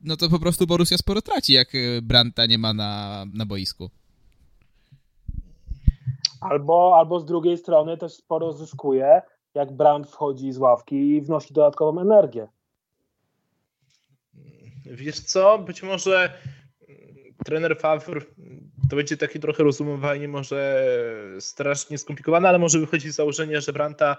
no to po prostu Borussia sporo traci, jak e, Branta nie ma na, na boisku. Albo, albo z drugiej strony też sporo zyskuje, jak Brand wchodzi z ławki i wnosi dodatkową energię. Wiesz co, być może trener Favre to będzie takie trochę rozumowanie, może strasznie skomplikowane, ale może wychodzi z założenia, że Branta,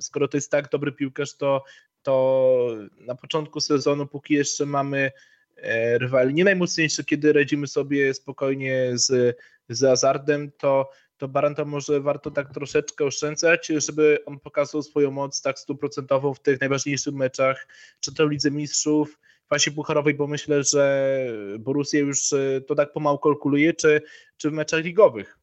skoro to jest tak dobry piłkarz, to, to na początku sezonu, póki jeszcze mamy e, rywali nie najmocniejszy, kiedy radzimy sobie spokojnie z, z Azardem, to, to Baranta może warto tak troszeczkę oszczędzać, żeby on pokazał swoją moc tak stuprocentową w tych najważniejszych meczach, czy to w Lidze Mistrzów, fazie pucharowej, bo myślę, że Borussia już e, to tak pomału kalkuluje, czy, czy w meczach ligowych.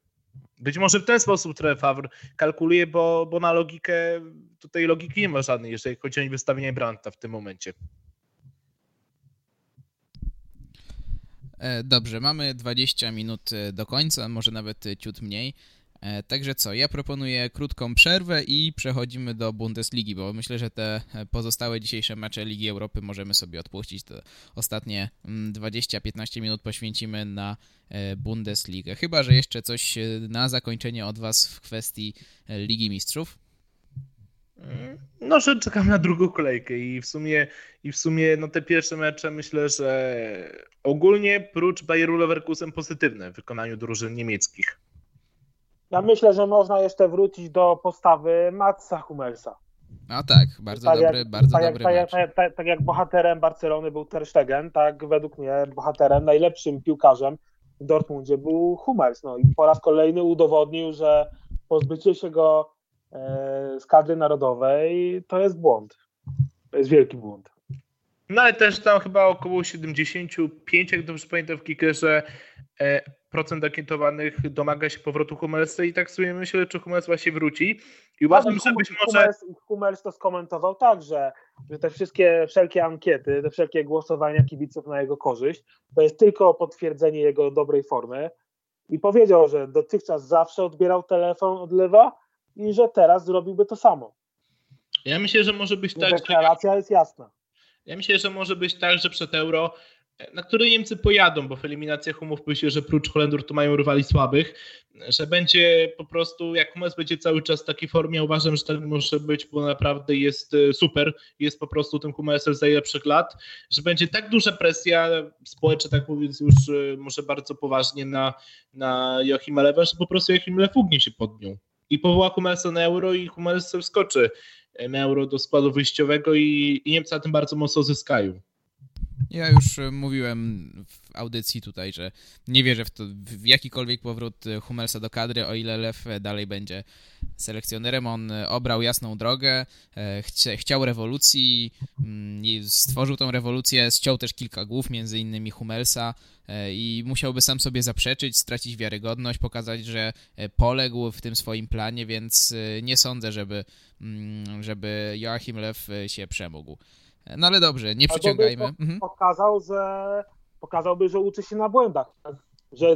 Być może w ten sposób trener Favre kalkuluje, bo, bo na logikę, tutaj logiki nie ma żadnej, jeżeli chodzi o wystawienie Branta w tym momencie. Dobrze, mamy 20 minut e, do końca, może nawet ciut mniej. E, także co, ja proponuję krótką przerwę i przechodzimy do Bundesligi, bo myślę, że te pozostałe dzisiejsze mecze Ligi Europy możemy sobie odpuścić. To ostatnie 20-15 mm, minut poświęcimy na e, Bundesligę. Chyba, że jeszcze coś e, na zakończenie od Was w kwestii Ligi Mistrzów. Mm, no, że czekam na drugą kolejkę i w sumie, i w sumie no te pierwsze mecze myślę, że ogólnie prócz Bayeru Leverkusen pozytywne w wykonaniu drużyn niemieckich. Ja myślę, że można jeszcze wrócić do postawy Matsa Hummelsa. No tak, bardzo tak dobry, jak, bardzo tak dobry jak, tak, tak, tak, jak bohaterem Barcelony był Ter Stegen, tak według mnie bohaterem, najlepszym piłkarzem w Dortmundzie był Hummels. No i po raz kolejny udowodnił, że pozbycie się go z kadry narodowej to jest błąd. To jest wielki błąd. No ale też tam chyba około 75, jak dobrze pamiętam w kickerze, e, procent ankietowanych domaga się powrotu Hummelsa i tak sobie myślę, czy Hummels właśnie wróci. I uważam, że być może... Hummels, Hummels to skomentował tak, że, że te wszystkie, wszelkie ankiety, te wszelkie głosowania kibiców na jego korzyść, to jest tylko potwierdzenie jego dobrej formy i powiedział, że dotychczas zawsze odbierał telefon od lewa i że teraz zrobiłby to samo. Ja myślę, że może być tak... Deklaracja jest jasna. Ja myślę, że może być tak, że przed euro na który Niemcy pojadą, bo w eliminacjach umówmy się, że prócz Holendrów to mają rywali słabych, że będzie po prostu, jak Hummels będzie cały czas w takiej formie, uważam, że tak może być, bo naprawdę jest e, super, jest po prostu tym Hummelsem z najlepszych lat, że będzie tak duża presja społeczna, tak mówiąc już e, może bardzo poważnie na, na Joachima Lewa, że po prostu Joachim Lew ugnie się pod nią i powoła Hummelsa na euro i Hummels wskoczy na euro do składu wyjściowego i, i Niemcy na tym bardzo mocno zyskają. Ja już e, mówiłem w audycji tutaj, że nie wierzę w, to, w jakikolwiek powrót e, Hummelsa do kadry, o ile Lew e, dalej będzie selekcjonerem. On obrał jasną drogę, chcia, chciał rewolucji, mm, stworzył tą rewolucję, ściął też kilka głów, między innymi Hummelsa i musiałby sam sobie zaprzeczyć, stracić wiarygodność, pokazać, że poległ w tym swoim planie, więc nie sądzę, żeby, mm, żeby Joachim Lew się przemógł. No ale dobrze, nie przyciągajmy. Mhm. Pokazał, że pokazałby, że uczy się na błędach. Że,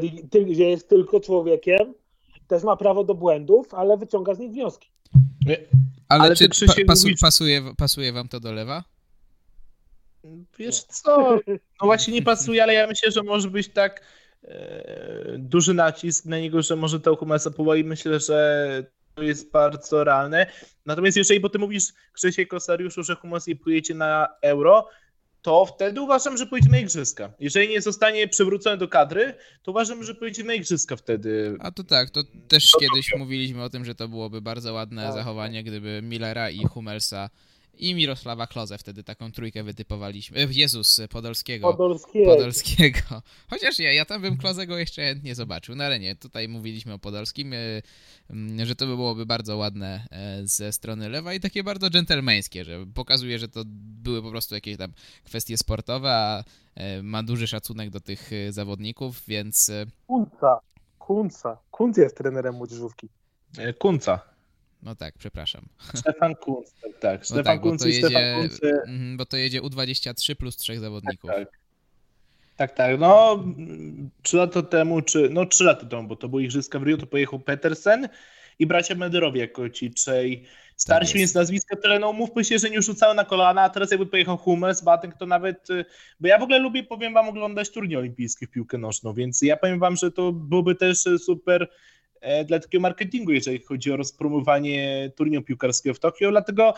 że jest tylko człowiekiem, też ma prawo do błędów, ale wyciąga z nich wnioski. Ale, ale czy pa, pasu, pasuje, pasuje wam to do lewa? Wiesz co, no właśnie nie pasuje, ale ja myślę, że może być tak e, duży nacisk na niego, że może to Humasa powoli. Myślę, że jest bardzo realne. Natomiast jeżeli, bo ty mówisz, Krzysiek Kosariuszu, że Humus nie pójdzie na euro, to wtedy uważam, że pójdzie na igrzyska. Jeżeli nie zostanie przywrócony do kadry, to uważam, że pójdzie na igrzyska wtedy. A to tak, to też kiedyś mówiliśmy o tym, że to byłoby bardzo ładne tak. zachowanie, gdyby Millera i Hummelsa i Mirosława Kloze wtedy taką trójkę wytypowaliśmy. E, Jezus, Podolskiego. Podolskiego. Podolskiego. Chociaż ja, ja tam bym Klozego jeszcze chętnie zobaczył, no ale nie, tutaj mówiliśmy o Podolskim, e, że to by byłoby bardzo ładne e, ze strony lewa i takie bardzo dżentelmeńskie, że pokazuje, że to były po prostu jakieś tam kwestie sportowe, a ma duży szacunek do tych zawodników, więc... Kunca, Kunca. Kunc jest trenerem młodzieżówki. Kunca. No tak, przepraszam. Stefan Kunz, tak, tak. No Stefan tak, Kunz i jedzie, Stefan Kunz. Mhm, bo to jedzie U23 plus trzech zawodników. Tak, tak. Tak, tak. No, trzy lata temu, czy no trzy lata temu, bo to był Igrzyska w Rio, to pojechał Petersen i bracia Mederowie jako ci trzej starsi, tak więc nazwiska tyle, no mówmy się, że nie rzucały na kolana, a teraz jakby pojechał Hummels, Batek, to nawet, y, bo ja w ogóle lubię, powiem wam, oglądać turniej olimpijski w piłkę nożną, więc ja powiem wam, że to byłoby też super E, dla takiego marketingu, jeżeli chodzi o rozpromowanie turnieju piłkarskiego w Tokio, dlatego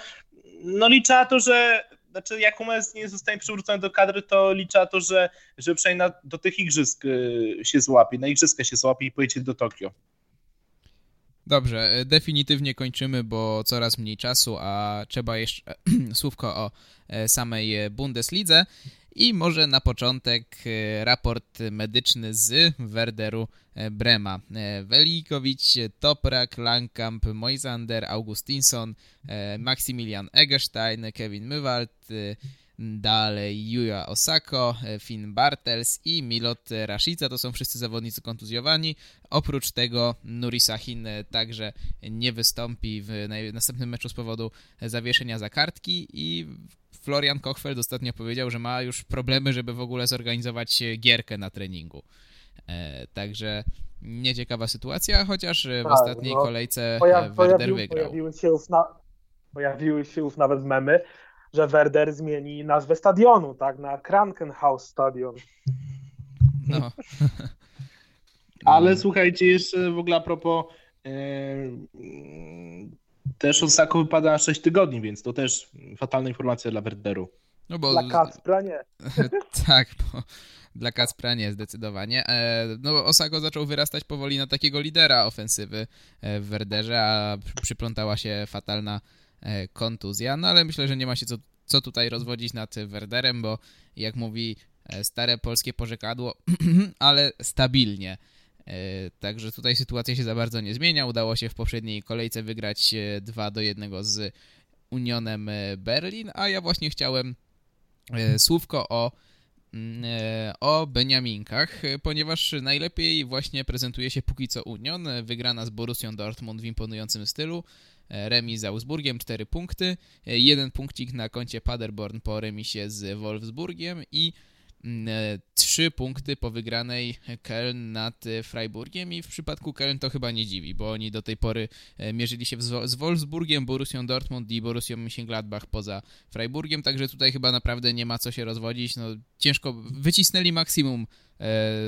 no liczę na to, że znaczy jak Hummels nie zostanie przywrócony do kadry, to liczę na to, że, że przynajmniej na, do tych igrzysk e, się złapie, na igrzyska się złapie i pojedzie do Tokio. Dobrze, e, definitywnie kończymy, bo coraz mniej czasu, a trzeba jeszcze słówko o samej Bundeslidze. I może na początek e, raport medyczny z Werderu e, Brema. E, Welikowicz, Toprak, Langkamp, Moisander, Augustinson, Maximilian Egerstein, Kevin Mywald, dalej Yuya Osako, Finn Bartels i Milot Rashica. To są wszyscy zawodnicy kontuzjowani. Oprócz tego Nuri Sahin także nie wystąpi w następnym meczu z powodu zawieszenia za kartki i Florian Kochfeld ostatnio powiedział, że ma już problemy, żeby w ogóle zorganizować gierkę na treningu. E, także nieciekawa sytuacja, chociaż tak, w ostatniej no, kolejce pojaw, Werder pojawił, wygrał. Pojawiły się, już na, pojawiły się już nawet memy, że Werder zmieni nazwę stadionu, tak, na Krankenhaus Stadion. No. Ale słuchajcie, jeszcze w ogóle a propos też Osako wypada na 6 tygodni, więc to też fatalna informacja dla Werderu. No bo... Dla Kacpra nie. tak, bo dla Kacpra nie, zdecydowanie. E, no Osako zaczął wyrastać powoli na takiego lidera ofensywy e, w Werderze, a przyplątała się fatalna e, kontuzja, no ale myślę, że nie ma się co, co tutaj rozwodzić nad Werderem, bo jak mówi stare polskie porzekadło, ale stabilnie. E, także tutaj sytuacja się za bardzo nie zmienia. Udało się w poprzedniej kolejce wygrać 2 e, do 1 z Unionem e, Berlin, a ja właśnie chciałem słówko o, mm, o Beniaminkach, ponieważ najlepiej właśnie prezentuje się póki co Union, wygrana z Borussią Dortmund w imponującym stylu, remis z Augsburgiem 4 punkty, jeden punkcik na koncie Paderborn po remisie z Wolfsburgiem i trzy punkty po wygranej Köln nad Freiburgiem i w przypadku Köln to chyba nie dziwi, bo oni do tej pory mierzyli się z Wolfsburgiem, Borussią Dortmund i Borussią Mönchengladbach poza Freiburgiem, także tutaj chyba naprawdę nie ma co się rozwodzić. No, ciężko, wycisnęli maksimum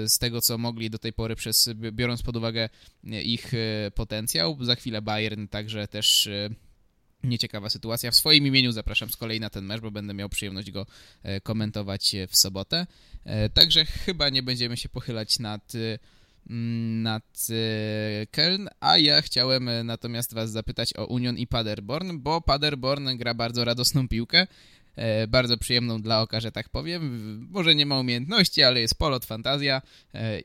z tego, co mogli do tej pory, przez, biorąc pod uwagę ich potencjał. Za chwilę Bayern także też nieciekawa sytuacja. W swoim imieniu zapraszam z kolei na ten mecz, bo będę miał przyjemność go e, komentować e, w sobotę. E, także chyba nie będziemy się pochylać nad mm, nad Köln, a ja chciałem natomiast was zapytać o Union i Paderborn, bo Paderborn gra bardzo radosną piłkę, bardzo przyjemną dla oka, że tak powiem. Może nie ma umiejętności, ale jest polot, fantazja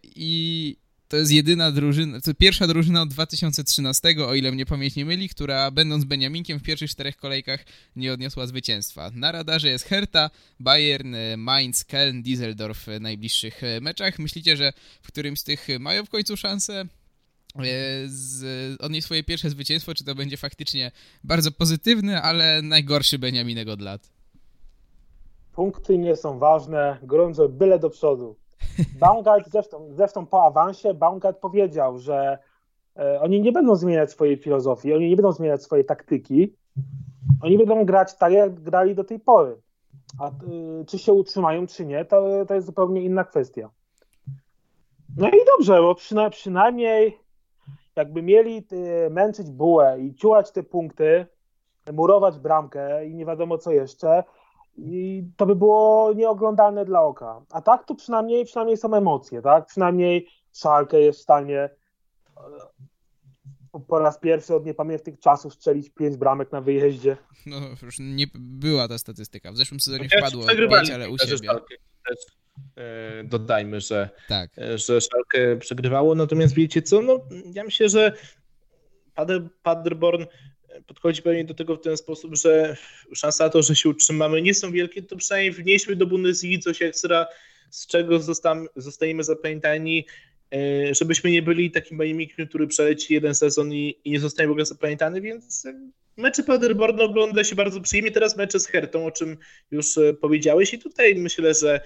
i to jest jedyna drużyna, to pierwsza drużyna od 2013, o ile mnie pamięć nie myli, która będąc Beniaminkiem w pierwszych czterech kolejkach nie odniosła zwycięstwa. Na radarze jest Hertha, Bayern, Mainz, Köln, Düsseldorf w najbliższych meczach. Myślicie, że w którymś z tych mają w końcu szansę e, z, odnieść swoje pierwsze zwycięstwo, czy to będzie faktycznie bardzo pozytywny, ale najgorszy Beniaminek od lat? Punkty nie są ważne, gorąco byle do przodu. Baumgart zresztą, zresztą po awansie Baumgart powiedział, że e, oni nie będą zmieniać swojej filozofii, oni nie będą zmieniać swojej taktyki, oni będą grać tak, jak grali do tej pory. A y, czy się utrzymają, czy nie, to, to jest zupełnie inna kwestia. No i dobrze, bo przyna przynajmniej jakby mieli y, męczyć bułę i ciułać te punkty, murować bramkę i nie wiadomo co jeszcze, i to by było nieoglądalne dla oka. A tak to przynajmniej, przynajmniej są emocje, tak? Przynajmniej Szalkę jest w stanie e, po raz pierwszy od niepamiętnych czasów strzelić pięć bramek na wyjeździe. No już nie była ta statystyka. W zeszłym sezonie wpadło pięć, ale u siebie. Też, e, dodajmy, że, tak. E, że Szalkę przegrywało. Natomiast wiecie co, no ja myślę, że Pader, Paderborn podchodzi pewnie do tego w ten sposób, że szansa na to, że się utrzymamy nie są wielkie, to przynajmniej wnieśmy do Bundesliga coś ekstra, z czego zostaniemy zapamiętani, e, żebyśmy nie byli takim bajemikiem, który przeleci jeden sezon i, i nie zostanie w ogóle zapamiętany, więc mecze Paderborn ogląda się bardzo przyjemnie, teraz mecze z Hertą, o czym już e, powiedziałeś i tutaj myślę, że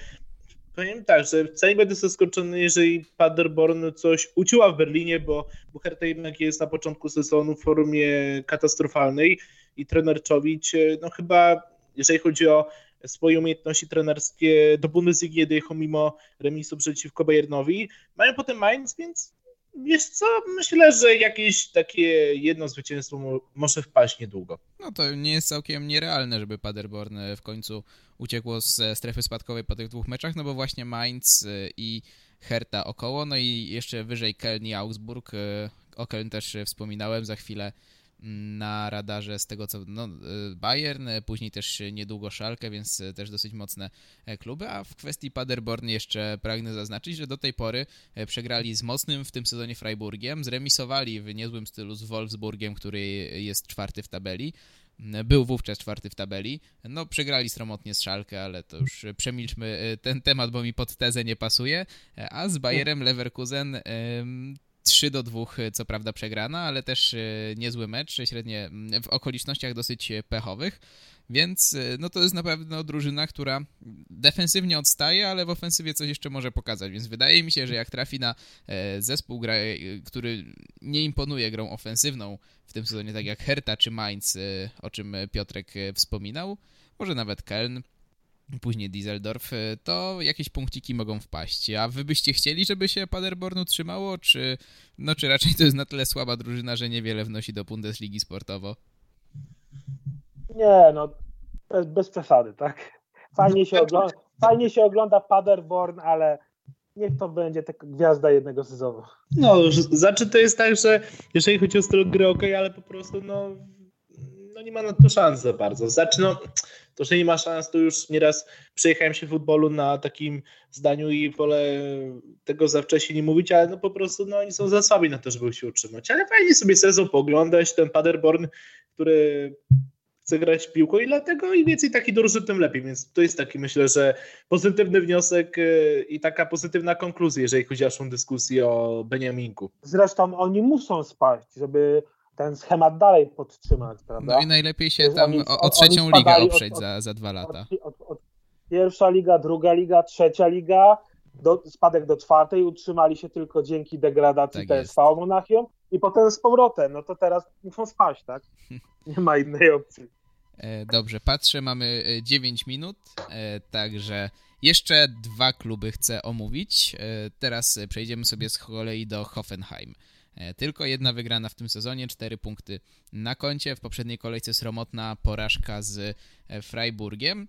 Powiem tak, że wcale nie będę zaskoczony, jeżeli Paderborn coś uciła w Berlinie, bo Bucherta jednak jest na początku sezonu w formie katastrofalnej i trener Czowicz, no chyba jeżeli chodzi o swoje umiejętności trenerskie do Bundesligi dojechał mimo remisu przeciwko Bayernowi. Mają potem Mainz, więc Wiesz co, myślę, że jakieś takie jedno zwycięstwo może wpaść niedługo. No to nie jest całkiem nierealne, żeby Paderborn e, w końcu uciekło z strefy spadkowej po tych dwóch meczach, no bo właśnie Mainz e, i Hertha około, no i jeszcze wyżej Köln i Augsburg. E, o Köln też wspominałem, za chwilę na radarze z tego co no, y, Bayern, y, później też niedługo Schalke, więc y, też dosyć mocne e, kluby, a w kwestii Paderborn jeszcze pragnę zaznaczyć, że do tej pory e, przegrali z mocnym w tym sezonie Freiburgiem, zremisowali w niezłym stylu z Wolfsburgiem, który jest czwarty w tabeli, był wówczas czwarty w tabeli. No, przegrali stromotnie z Szalkę, ale to już przemilczmy ten temat, bo mi pod tezę nie pasuje. A z Bayerem Leverkusen 3 do 2, e, co prawda przegrana, ale też e, niezły mecz, średnie w okolicznościach dosyć e, pechowych, więc no to jest na pewno drużyna, która defensywnie odstaje, ale w ofensywie coś jeszcze może pokazać, więc wydaje mi się, że jak trafi na zespół, który nie imponuje grą ofensywną w tym sezonie, tak jak Hertha czy Mainz, o czym Piotrek wspominał, może nawet Köln, później Dieseldorf, y, to jakieś punkciki mogą wpaść. A wy byście chcieli, żeby się Paderborn utrzymało, czy, no, czy raczej to jest na tyle słaba drużyna, że niewiele wnosi do Bundesligi sportowo? Nie, no bez, bez przesady, tak? Fajnie się, ogląda, fajnie się ogląda Paderborn, ale niech to będzie taka gwiazda jednego sezonu. No, znaczy to jest tak, że jeżeli chodzi o styl gry, ok, ale po prostu no no nie ma na to szans za bardzo. Znaczy, no, to, że nie ma szans, to już nieraz przejechałem się w futbolu na takim zdaniu i wolę tego za wcześnie nie mówić, ale no po prostu no, oni są za słabi na to, żeby się utrzymać. Ale fajnie sobie sezon pooglądać, ten Paderborn, który chce grać piłką i dlatego im więcej takich drużyn, tym lepiej. Więc to jest taki, myślę, że pozytywny wniosek y, i taka pozytywna konkluzja, jeżeli chodzi o naszą dyskusję o Beniaminku. Zresztą oni muszą spaść, żeby ten schemat dalej podtrzymać, prawda? No i najlepiej się tam oni, o, o trzecią ligę oprzeć od, za, za dwa lata. Od, od, pierwsza liga, druga liga, trzecia liga, do, spadek do czwartej, utrzymali się tylko dzięki degradacji tak jest. Monachium i potem z powrotem, no to teraz muszą spaść, tak? Nie ma innej opcji. E, dobrze, patrzę, mamy 9 e, minut, e, także jeszcze dwa kluby chcę omówić. Teraz przejdziemy sobie z kolei do Hoffenheim. Tylko jedna wygrana w tym sezonie, cztery punkty na koncie. W poprzedniej kolejce sromotna porażka z Freiburgiem.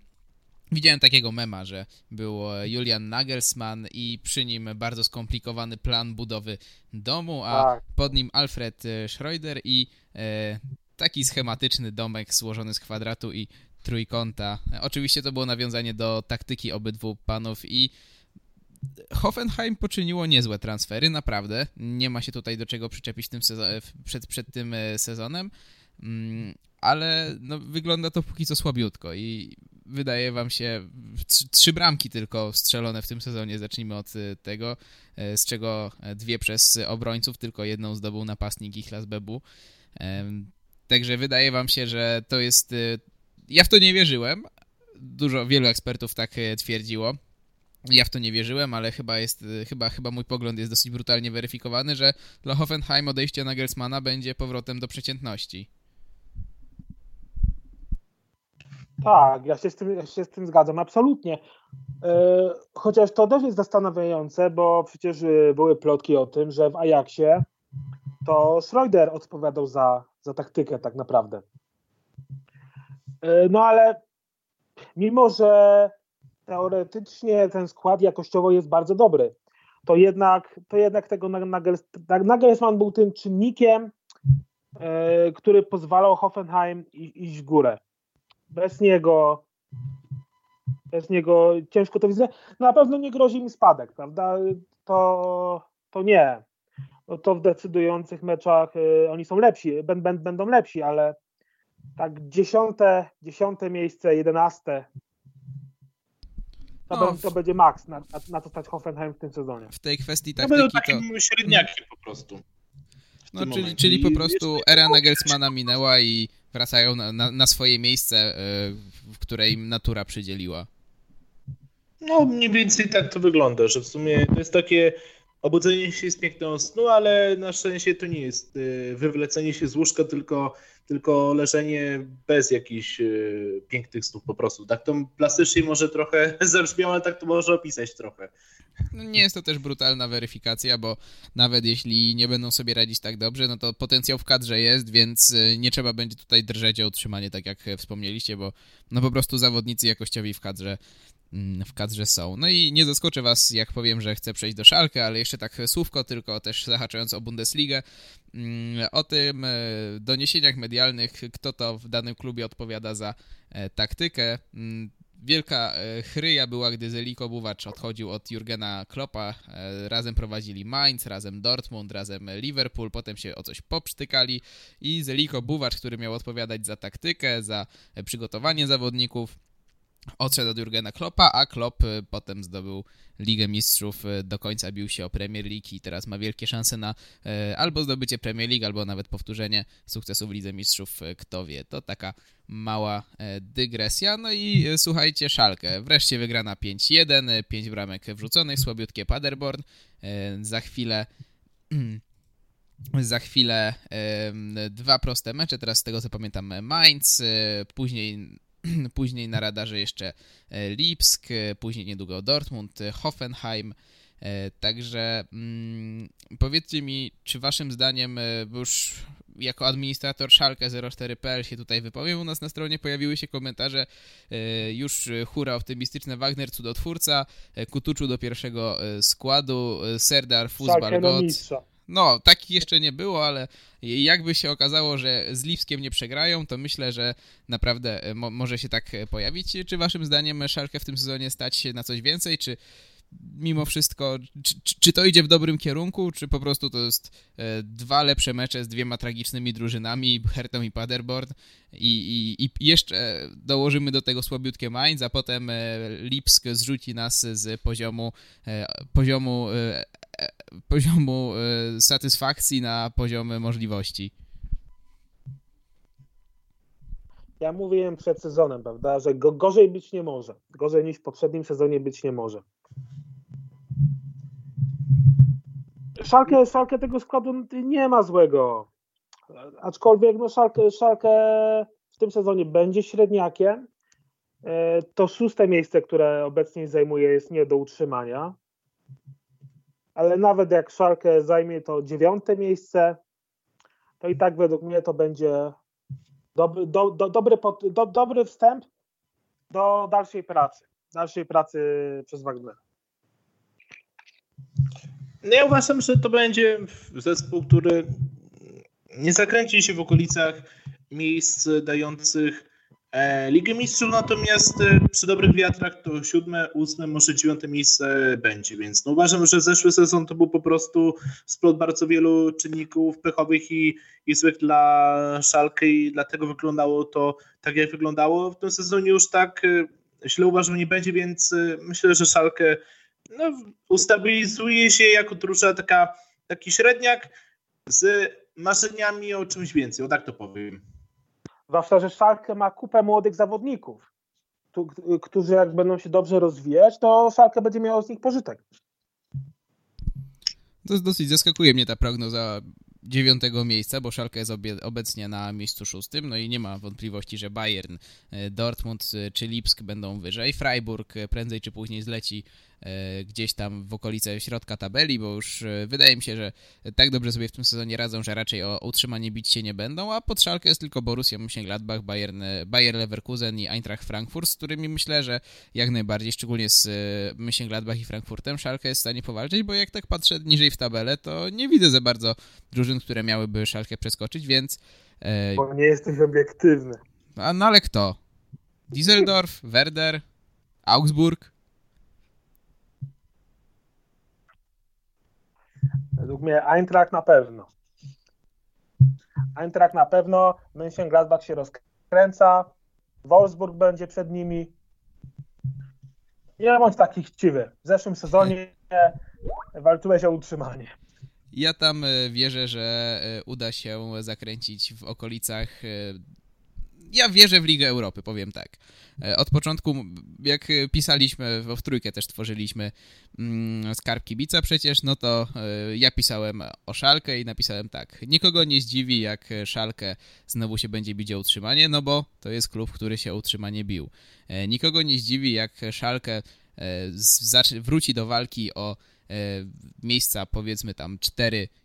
Widziałem takiego mema, że był Julian Nagelsmann i przy nim bardzo skomplikowany plan budowy domu, a tak. pod nim Alfred Schroeder i e, taki schematyczny domek złożony z kwadratu i trójkąta. Oczywiście to było nawiązanie do taktyki obydwu panów i Hoffenheim poczyniło niezłe transfery, naprawdę. Nie ma się tutaj do czego przyczepić tym przed, przed tym e, sezonem, mm, ale no, wygląda to póki co słabiutko i wydaje wam się trzy bramki tylko strzelone w tym sezonie. Zacznijmy od e, tego, e, z czego dwie przez obrońców, tylko jedną zdobył napastnik Ichlas Bebu. Także wydaje wam się, że to jest... Ja w to nie wierzyłem. Dużo, wielu ekspertów tak twierdziło. Ja w to nie wierzyłem, ale chyba jest, y, chyba, chyba mój pogląd jest dosyć brutalnie weryfikowany, że dla Hoffenheim odejście Nagelsmana będzie powrotem do przeciętności. Tak, ja się z tym, ja się z tym zgadzam, absolutnie. Chociaż to też jest zastanawiające, bo przecież były plotki o tym, że w Ajaxie to Schroeder odpowiadał za, za taktykę tak naprawdę. E, no ale mimo, że teoretycznie ten skład jakościowo jest bardzo dobry, to jednak, to jednak tego Nagels, Nagelsmann był tym czynnikiem, e, który pozwalał Hoffenheim iść w górę. Bez niego bez niego ciężko to widzę. Na pewno nie grozi mi spadek, prawda? To, to nie no to w decydujących meczach y, oni są lepsi, będą lepsi, ale tak dziesiąte, dziesiąte miejsce, jedenaste no, to w... będzie maks na, na, na to stać Hoffenheim w tym sezonie. W tej kwestii taktyki no, takim to... średniakiem po prostu. No, czyli, czyli po prostu era Nagelsmana minęła i wracają na, na, na swoje miejsce, y, w której im natura przydzieliła. No, mniej więcej tak to wygląda, że w sumie to jest takie Obudzenie się jest piękną snu, ale na szczęście to nie jest y, wywlecenie się z łóżka, tylko, tylko leżenie bez jakichś y, pięknych snów po prostu. Tak to plastycznie może trochę zabrzmiało, ale tak to może opisać trochę. No nie jest to też brutalna weryfikacja, bo nawet jeśli nie będą sobie radzić tak dobrze, no to potencjał w kadrze jest, więc y, nie trzeba będzie tutaj drżeć o utrzymanie, tak jak wspomnieliście, bo no po prostu zawodnicy jakościowi w kadrze w kadrze są. No i nie zaskoczę was, jak powiem, że chcę przejść do Szalkę, ale jeszcze tak słówko, tylko też zahaczając o Bundesligę, mm, o tym e, doniesieniach medialnych, kto to w danym klubie odpowiada za e, taktykę. Mm, wielka e, chryja była, gdy Zeliko Buwacz odchodził od Jurgena Kloppa. Razem prowadzili Mainz, razem Dortmund, razem Liverpool, potem się o coś poprztykali i Zeliko Buwacz, który miał odpowiadać za taktykę, za przygotowanie zawodników, odszedł od Jurgena Kloppa, a Klopp y, potem zdobył Ligę Mistrzów, y, do końca bił się o Premier League i teraz ma wielkie szanse na y, albo zdobycie Premier League, albo nawet powtórzenie sukcesu w Lidze Mistrzów, kto wie. To taka mała dygresja. No i słuchajcie, Szalkę. Wreszcie wygrana 5-1, 5 bramek wrzuconych, słabiutkie Paderborn. Za chwilę... Za chwilę dwa proste mecze, teraz z tego co pamiętam Mainz, później później na radarze jeszcze e, Lipsk, e, później niedługo Dortmund, e, Hoffenheim. Także mm, powiedzcie mi, czy waszym zdaniem, bo już jako administrator Szalkę 04.pl się tutaj wypowiem, u nas na stronie pojawiły się komentarze już hura optymistyczne, Wagner cudotwórca, Kutuczu do pierwszego składu, Serdar Fuzbalgot. No, takich jeszcze nie było, ale jakby się okazało, że z Lipskiem nie przegrają, to myślę, że naprawdę e, mo może się tak e, pojawić. Czy waszym zdaniem Szalkę w tym sezonie stać się na coś więcej, czy mimo wszystko, czy, czy, to idzie w dobrym kierunku, czy po prostu to jest e, dwa lepsze mecze z dwiema tragicznymi drużynami, Hertą i Paderborn i, i, i jeszcze dołożymy do tego słabiutkie Mainz, a potem Lipsk zrzuci nas z poziomu, poziomu poziomu e, satysfakcji na poziom możliwości. ja mówiłem przed sezonem, prawda, że go, gorzej być nie może. Gorzej niż w poprzednim sezonie być nie może. Szalkę, szalkę tego składu nie ma złego. Aczkolwiek no szalkę, szalkę w tym sezonie będzie średniakiem. E, to szóste miejsce, które obecnie zajmuje, jest nie do utrzymania. Ale nawet jak Szalkę zajmie to dziewiąte miejsce, to i tak według mnie to będzie dobry, do, do, dobry, do, dobry wstęp do dalszej pracy. Dalszej pracy przez Wagnera. No ja uważam, że to będzie zespół, który nie zakręci się w okolicach miejsc dających e, Ligę Mistrzów, natomiast e, przy dobrych wiatrach to siódme, ósme, może dziewiąte miejsce będzie, więc no uważam, że zeszły sezon to był po prostu splot bardzo wielu czynników pechowych i, i złych dla Szalki i dlatego wyglądało to tak, jak wyglądało. W tym sezonie już tak e, źle uważam nie będzie, więc myślę, że Szalkę no, ustabilizuje się jako drużyna taka, taki średniak z marzeniami o czymś więcej, o tak to powiem. Zwłaszcza, że Szalkę ma kupę młodych zawodników, którzy jak będą się dobrze rozwijać, to Szalkę będzie miał z nich pożytek. To dosyć zaskakuje mnie ta prognoza dziewiątego miejsca, bo Szalka jest obecnie na miejscu szóstym, no i nie ma wątpliwości, że Bayern, e, Dortmund e, czy Lipsk będą wyżej. Freiburg e, prędzej czy później zleci gdzieś tam w okolice środka tabeli, bo już e, wydaje mi się, że tak dobrze sobie w tym sezonie radzą, że raczej o utrzymanie bić się nie będą, a pod szalkę jest tylko Borussia Mönchengladbach, Bayern, e, Bayer Leverkusen i Eintracht Frankfurt, z którymi myślę, że jak najbardziej, szczególnie z Mönchengladbach i Frankfurtem, szalkę jest w stanie powalczyć, bo jak tak patrzę niżej w tabelę, to nie widzę za bardzo drużyn, które miałyby szalkę przeskoczyć, więc... Bo nie jesteś obiektywny. A no ale kto? Düsseldorf, Werder, Augsburg? Według mnie Eintracht na pewno. Eintracht na pewno, Mönchengladbach się rozkręca, Wolfsburg będzie przed nimi. Nie bądź taki chciwy. W zeszłym sezonie walczyłeś o utrzymanie. Ja tam e, wierzę, że e, uda się zakręcić w okolicach e, ja wierzę w Ligę Europy, powiem tak. E, od początku, jak pisaliśmy, w trójkę też tworzyliśmy mm, skarb kibica przecież, no to e, ja pisałem o Szalkę i napisałem tak. Nikogo nie zdziwi, jak Szalkę znowu się będzie bić o utrzymanie, no bo to jest klub, który się o utrzymanie bił. E, nikogo nie zdziwi, jak Szalkę wróci do walki o E, miejsca powiedzmy tam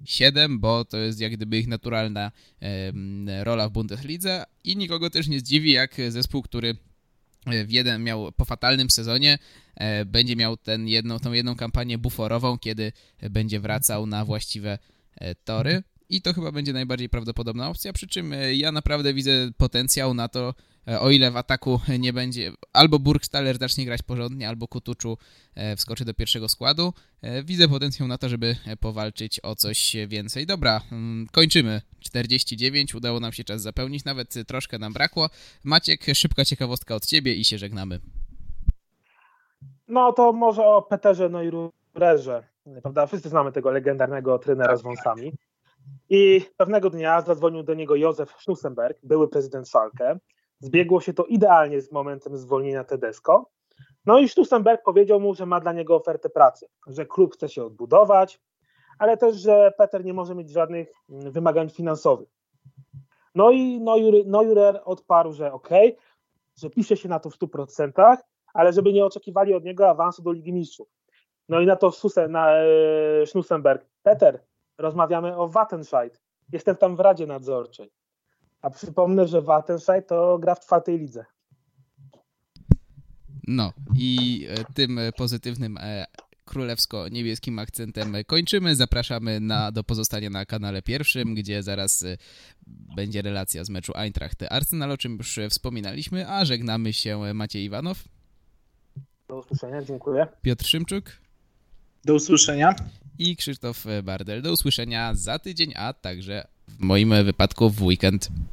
4-7, bo to jest jak gdyby ich naturalna rola w Bundeslidze i nikogo też nie zdziwi, jak zespół, który e, w jeden miał po fatalnym sezonie, e, będzie miał ten jedną, tą jedną kampanię buforową, kiedy będzie wracał na właściwe tory. I to chyba będzie najbardziej prawdopodobna opcja, przy czym ja naprawdę widzę potencjał na to, E, o ile w ataku nie będzie, albo Burgstaller zacznie grać porządnie, albo Kutuczu e, wskoczy do pierwszego składu, e, widzę potencjał na to, żeby powalczyć o coś więcej. Dobra, mm, kończymy. 49, udało nam się czas zapełnić, nawet troszkę nam brakło. Maciek, szybka ciekawostka od ciebie i się żegnamy. No to może o Peterze no i Rurerze. Prawda? Wszyscy znamy tego legendarnego trenera z wąsami. I pewnego dnia zadzwonił do niego Józef Schnussenberg, były prezydent Schalke, Zbiegło się to idealnie z momentem zwolnienia Tedesco. No i Stustenberg powiedział mu, że ma dla niego ofertę pracy, że klub chce się odbudować, ale też, że Peter nie może mieć żadnych mm, wymagań finansowych. No i Neurer odparł, że ok, że pisze się na to w 100%, ale żeby nie oczekiwali od niego awansu do Ligi Mistrzów. No i na to Susen, na, e, Peter, rozmawiamy o Wattenscheid. Jestem tam w Radzie Nadzorczej. A przypomnę, że Wattenscheid to gra w czwartej lidze. No i e, tym pozytywnym e, królewsko-niebieskim akcentem kończymy. Zapraszamy na, do pozostania na kanale pierwszym, gdzie zaraz e, będzie relacja z meczu Eintracht Arsenal, o czym już wspominaliśmy, a żegnamy się Maciej Iwanow. Do usłyszenia, dziękuję. Piotr Szymczuk. Do usłyszenia. I Krzysztof Bardel. Do usłyszenia za tydzień, a także w moim wypadku w weekend.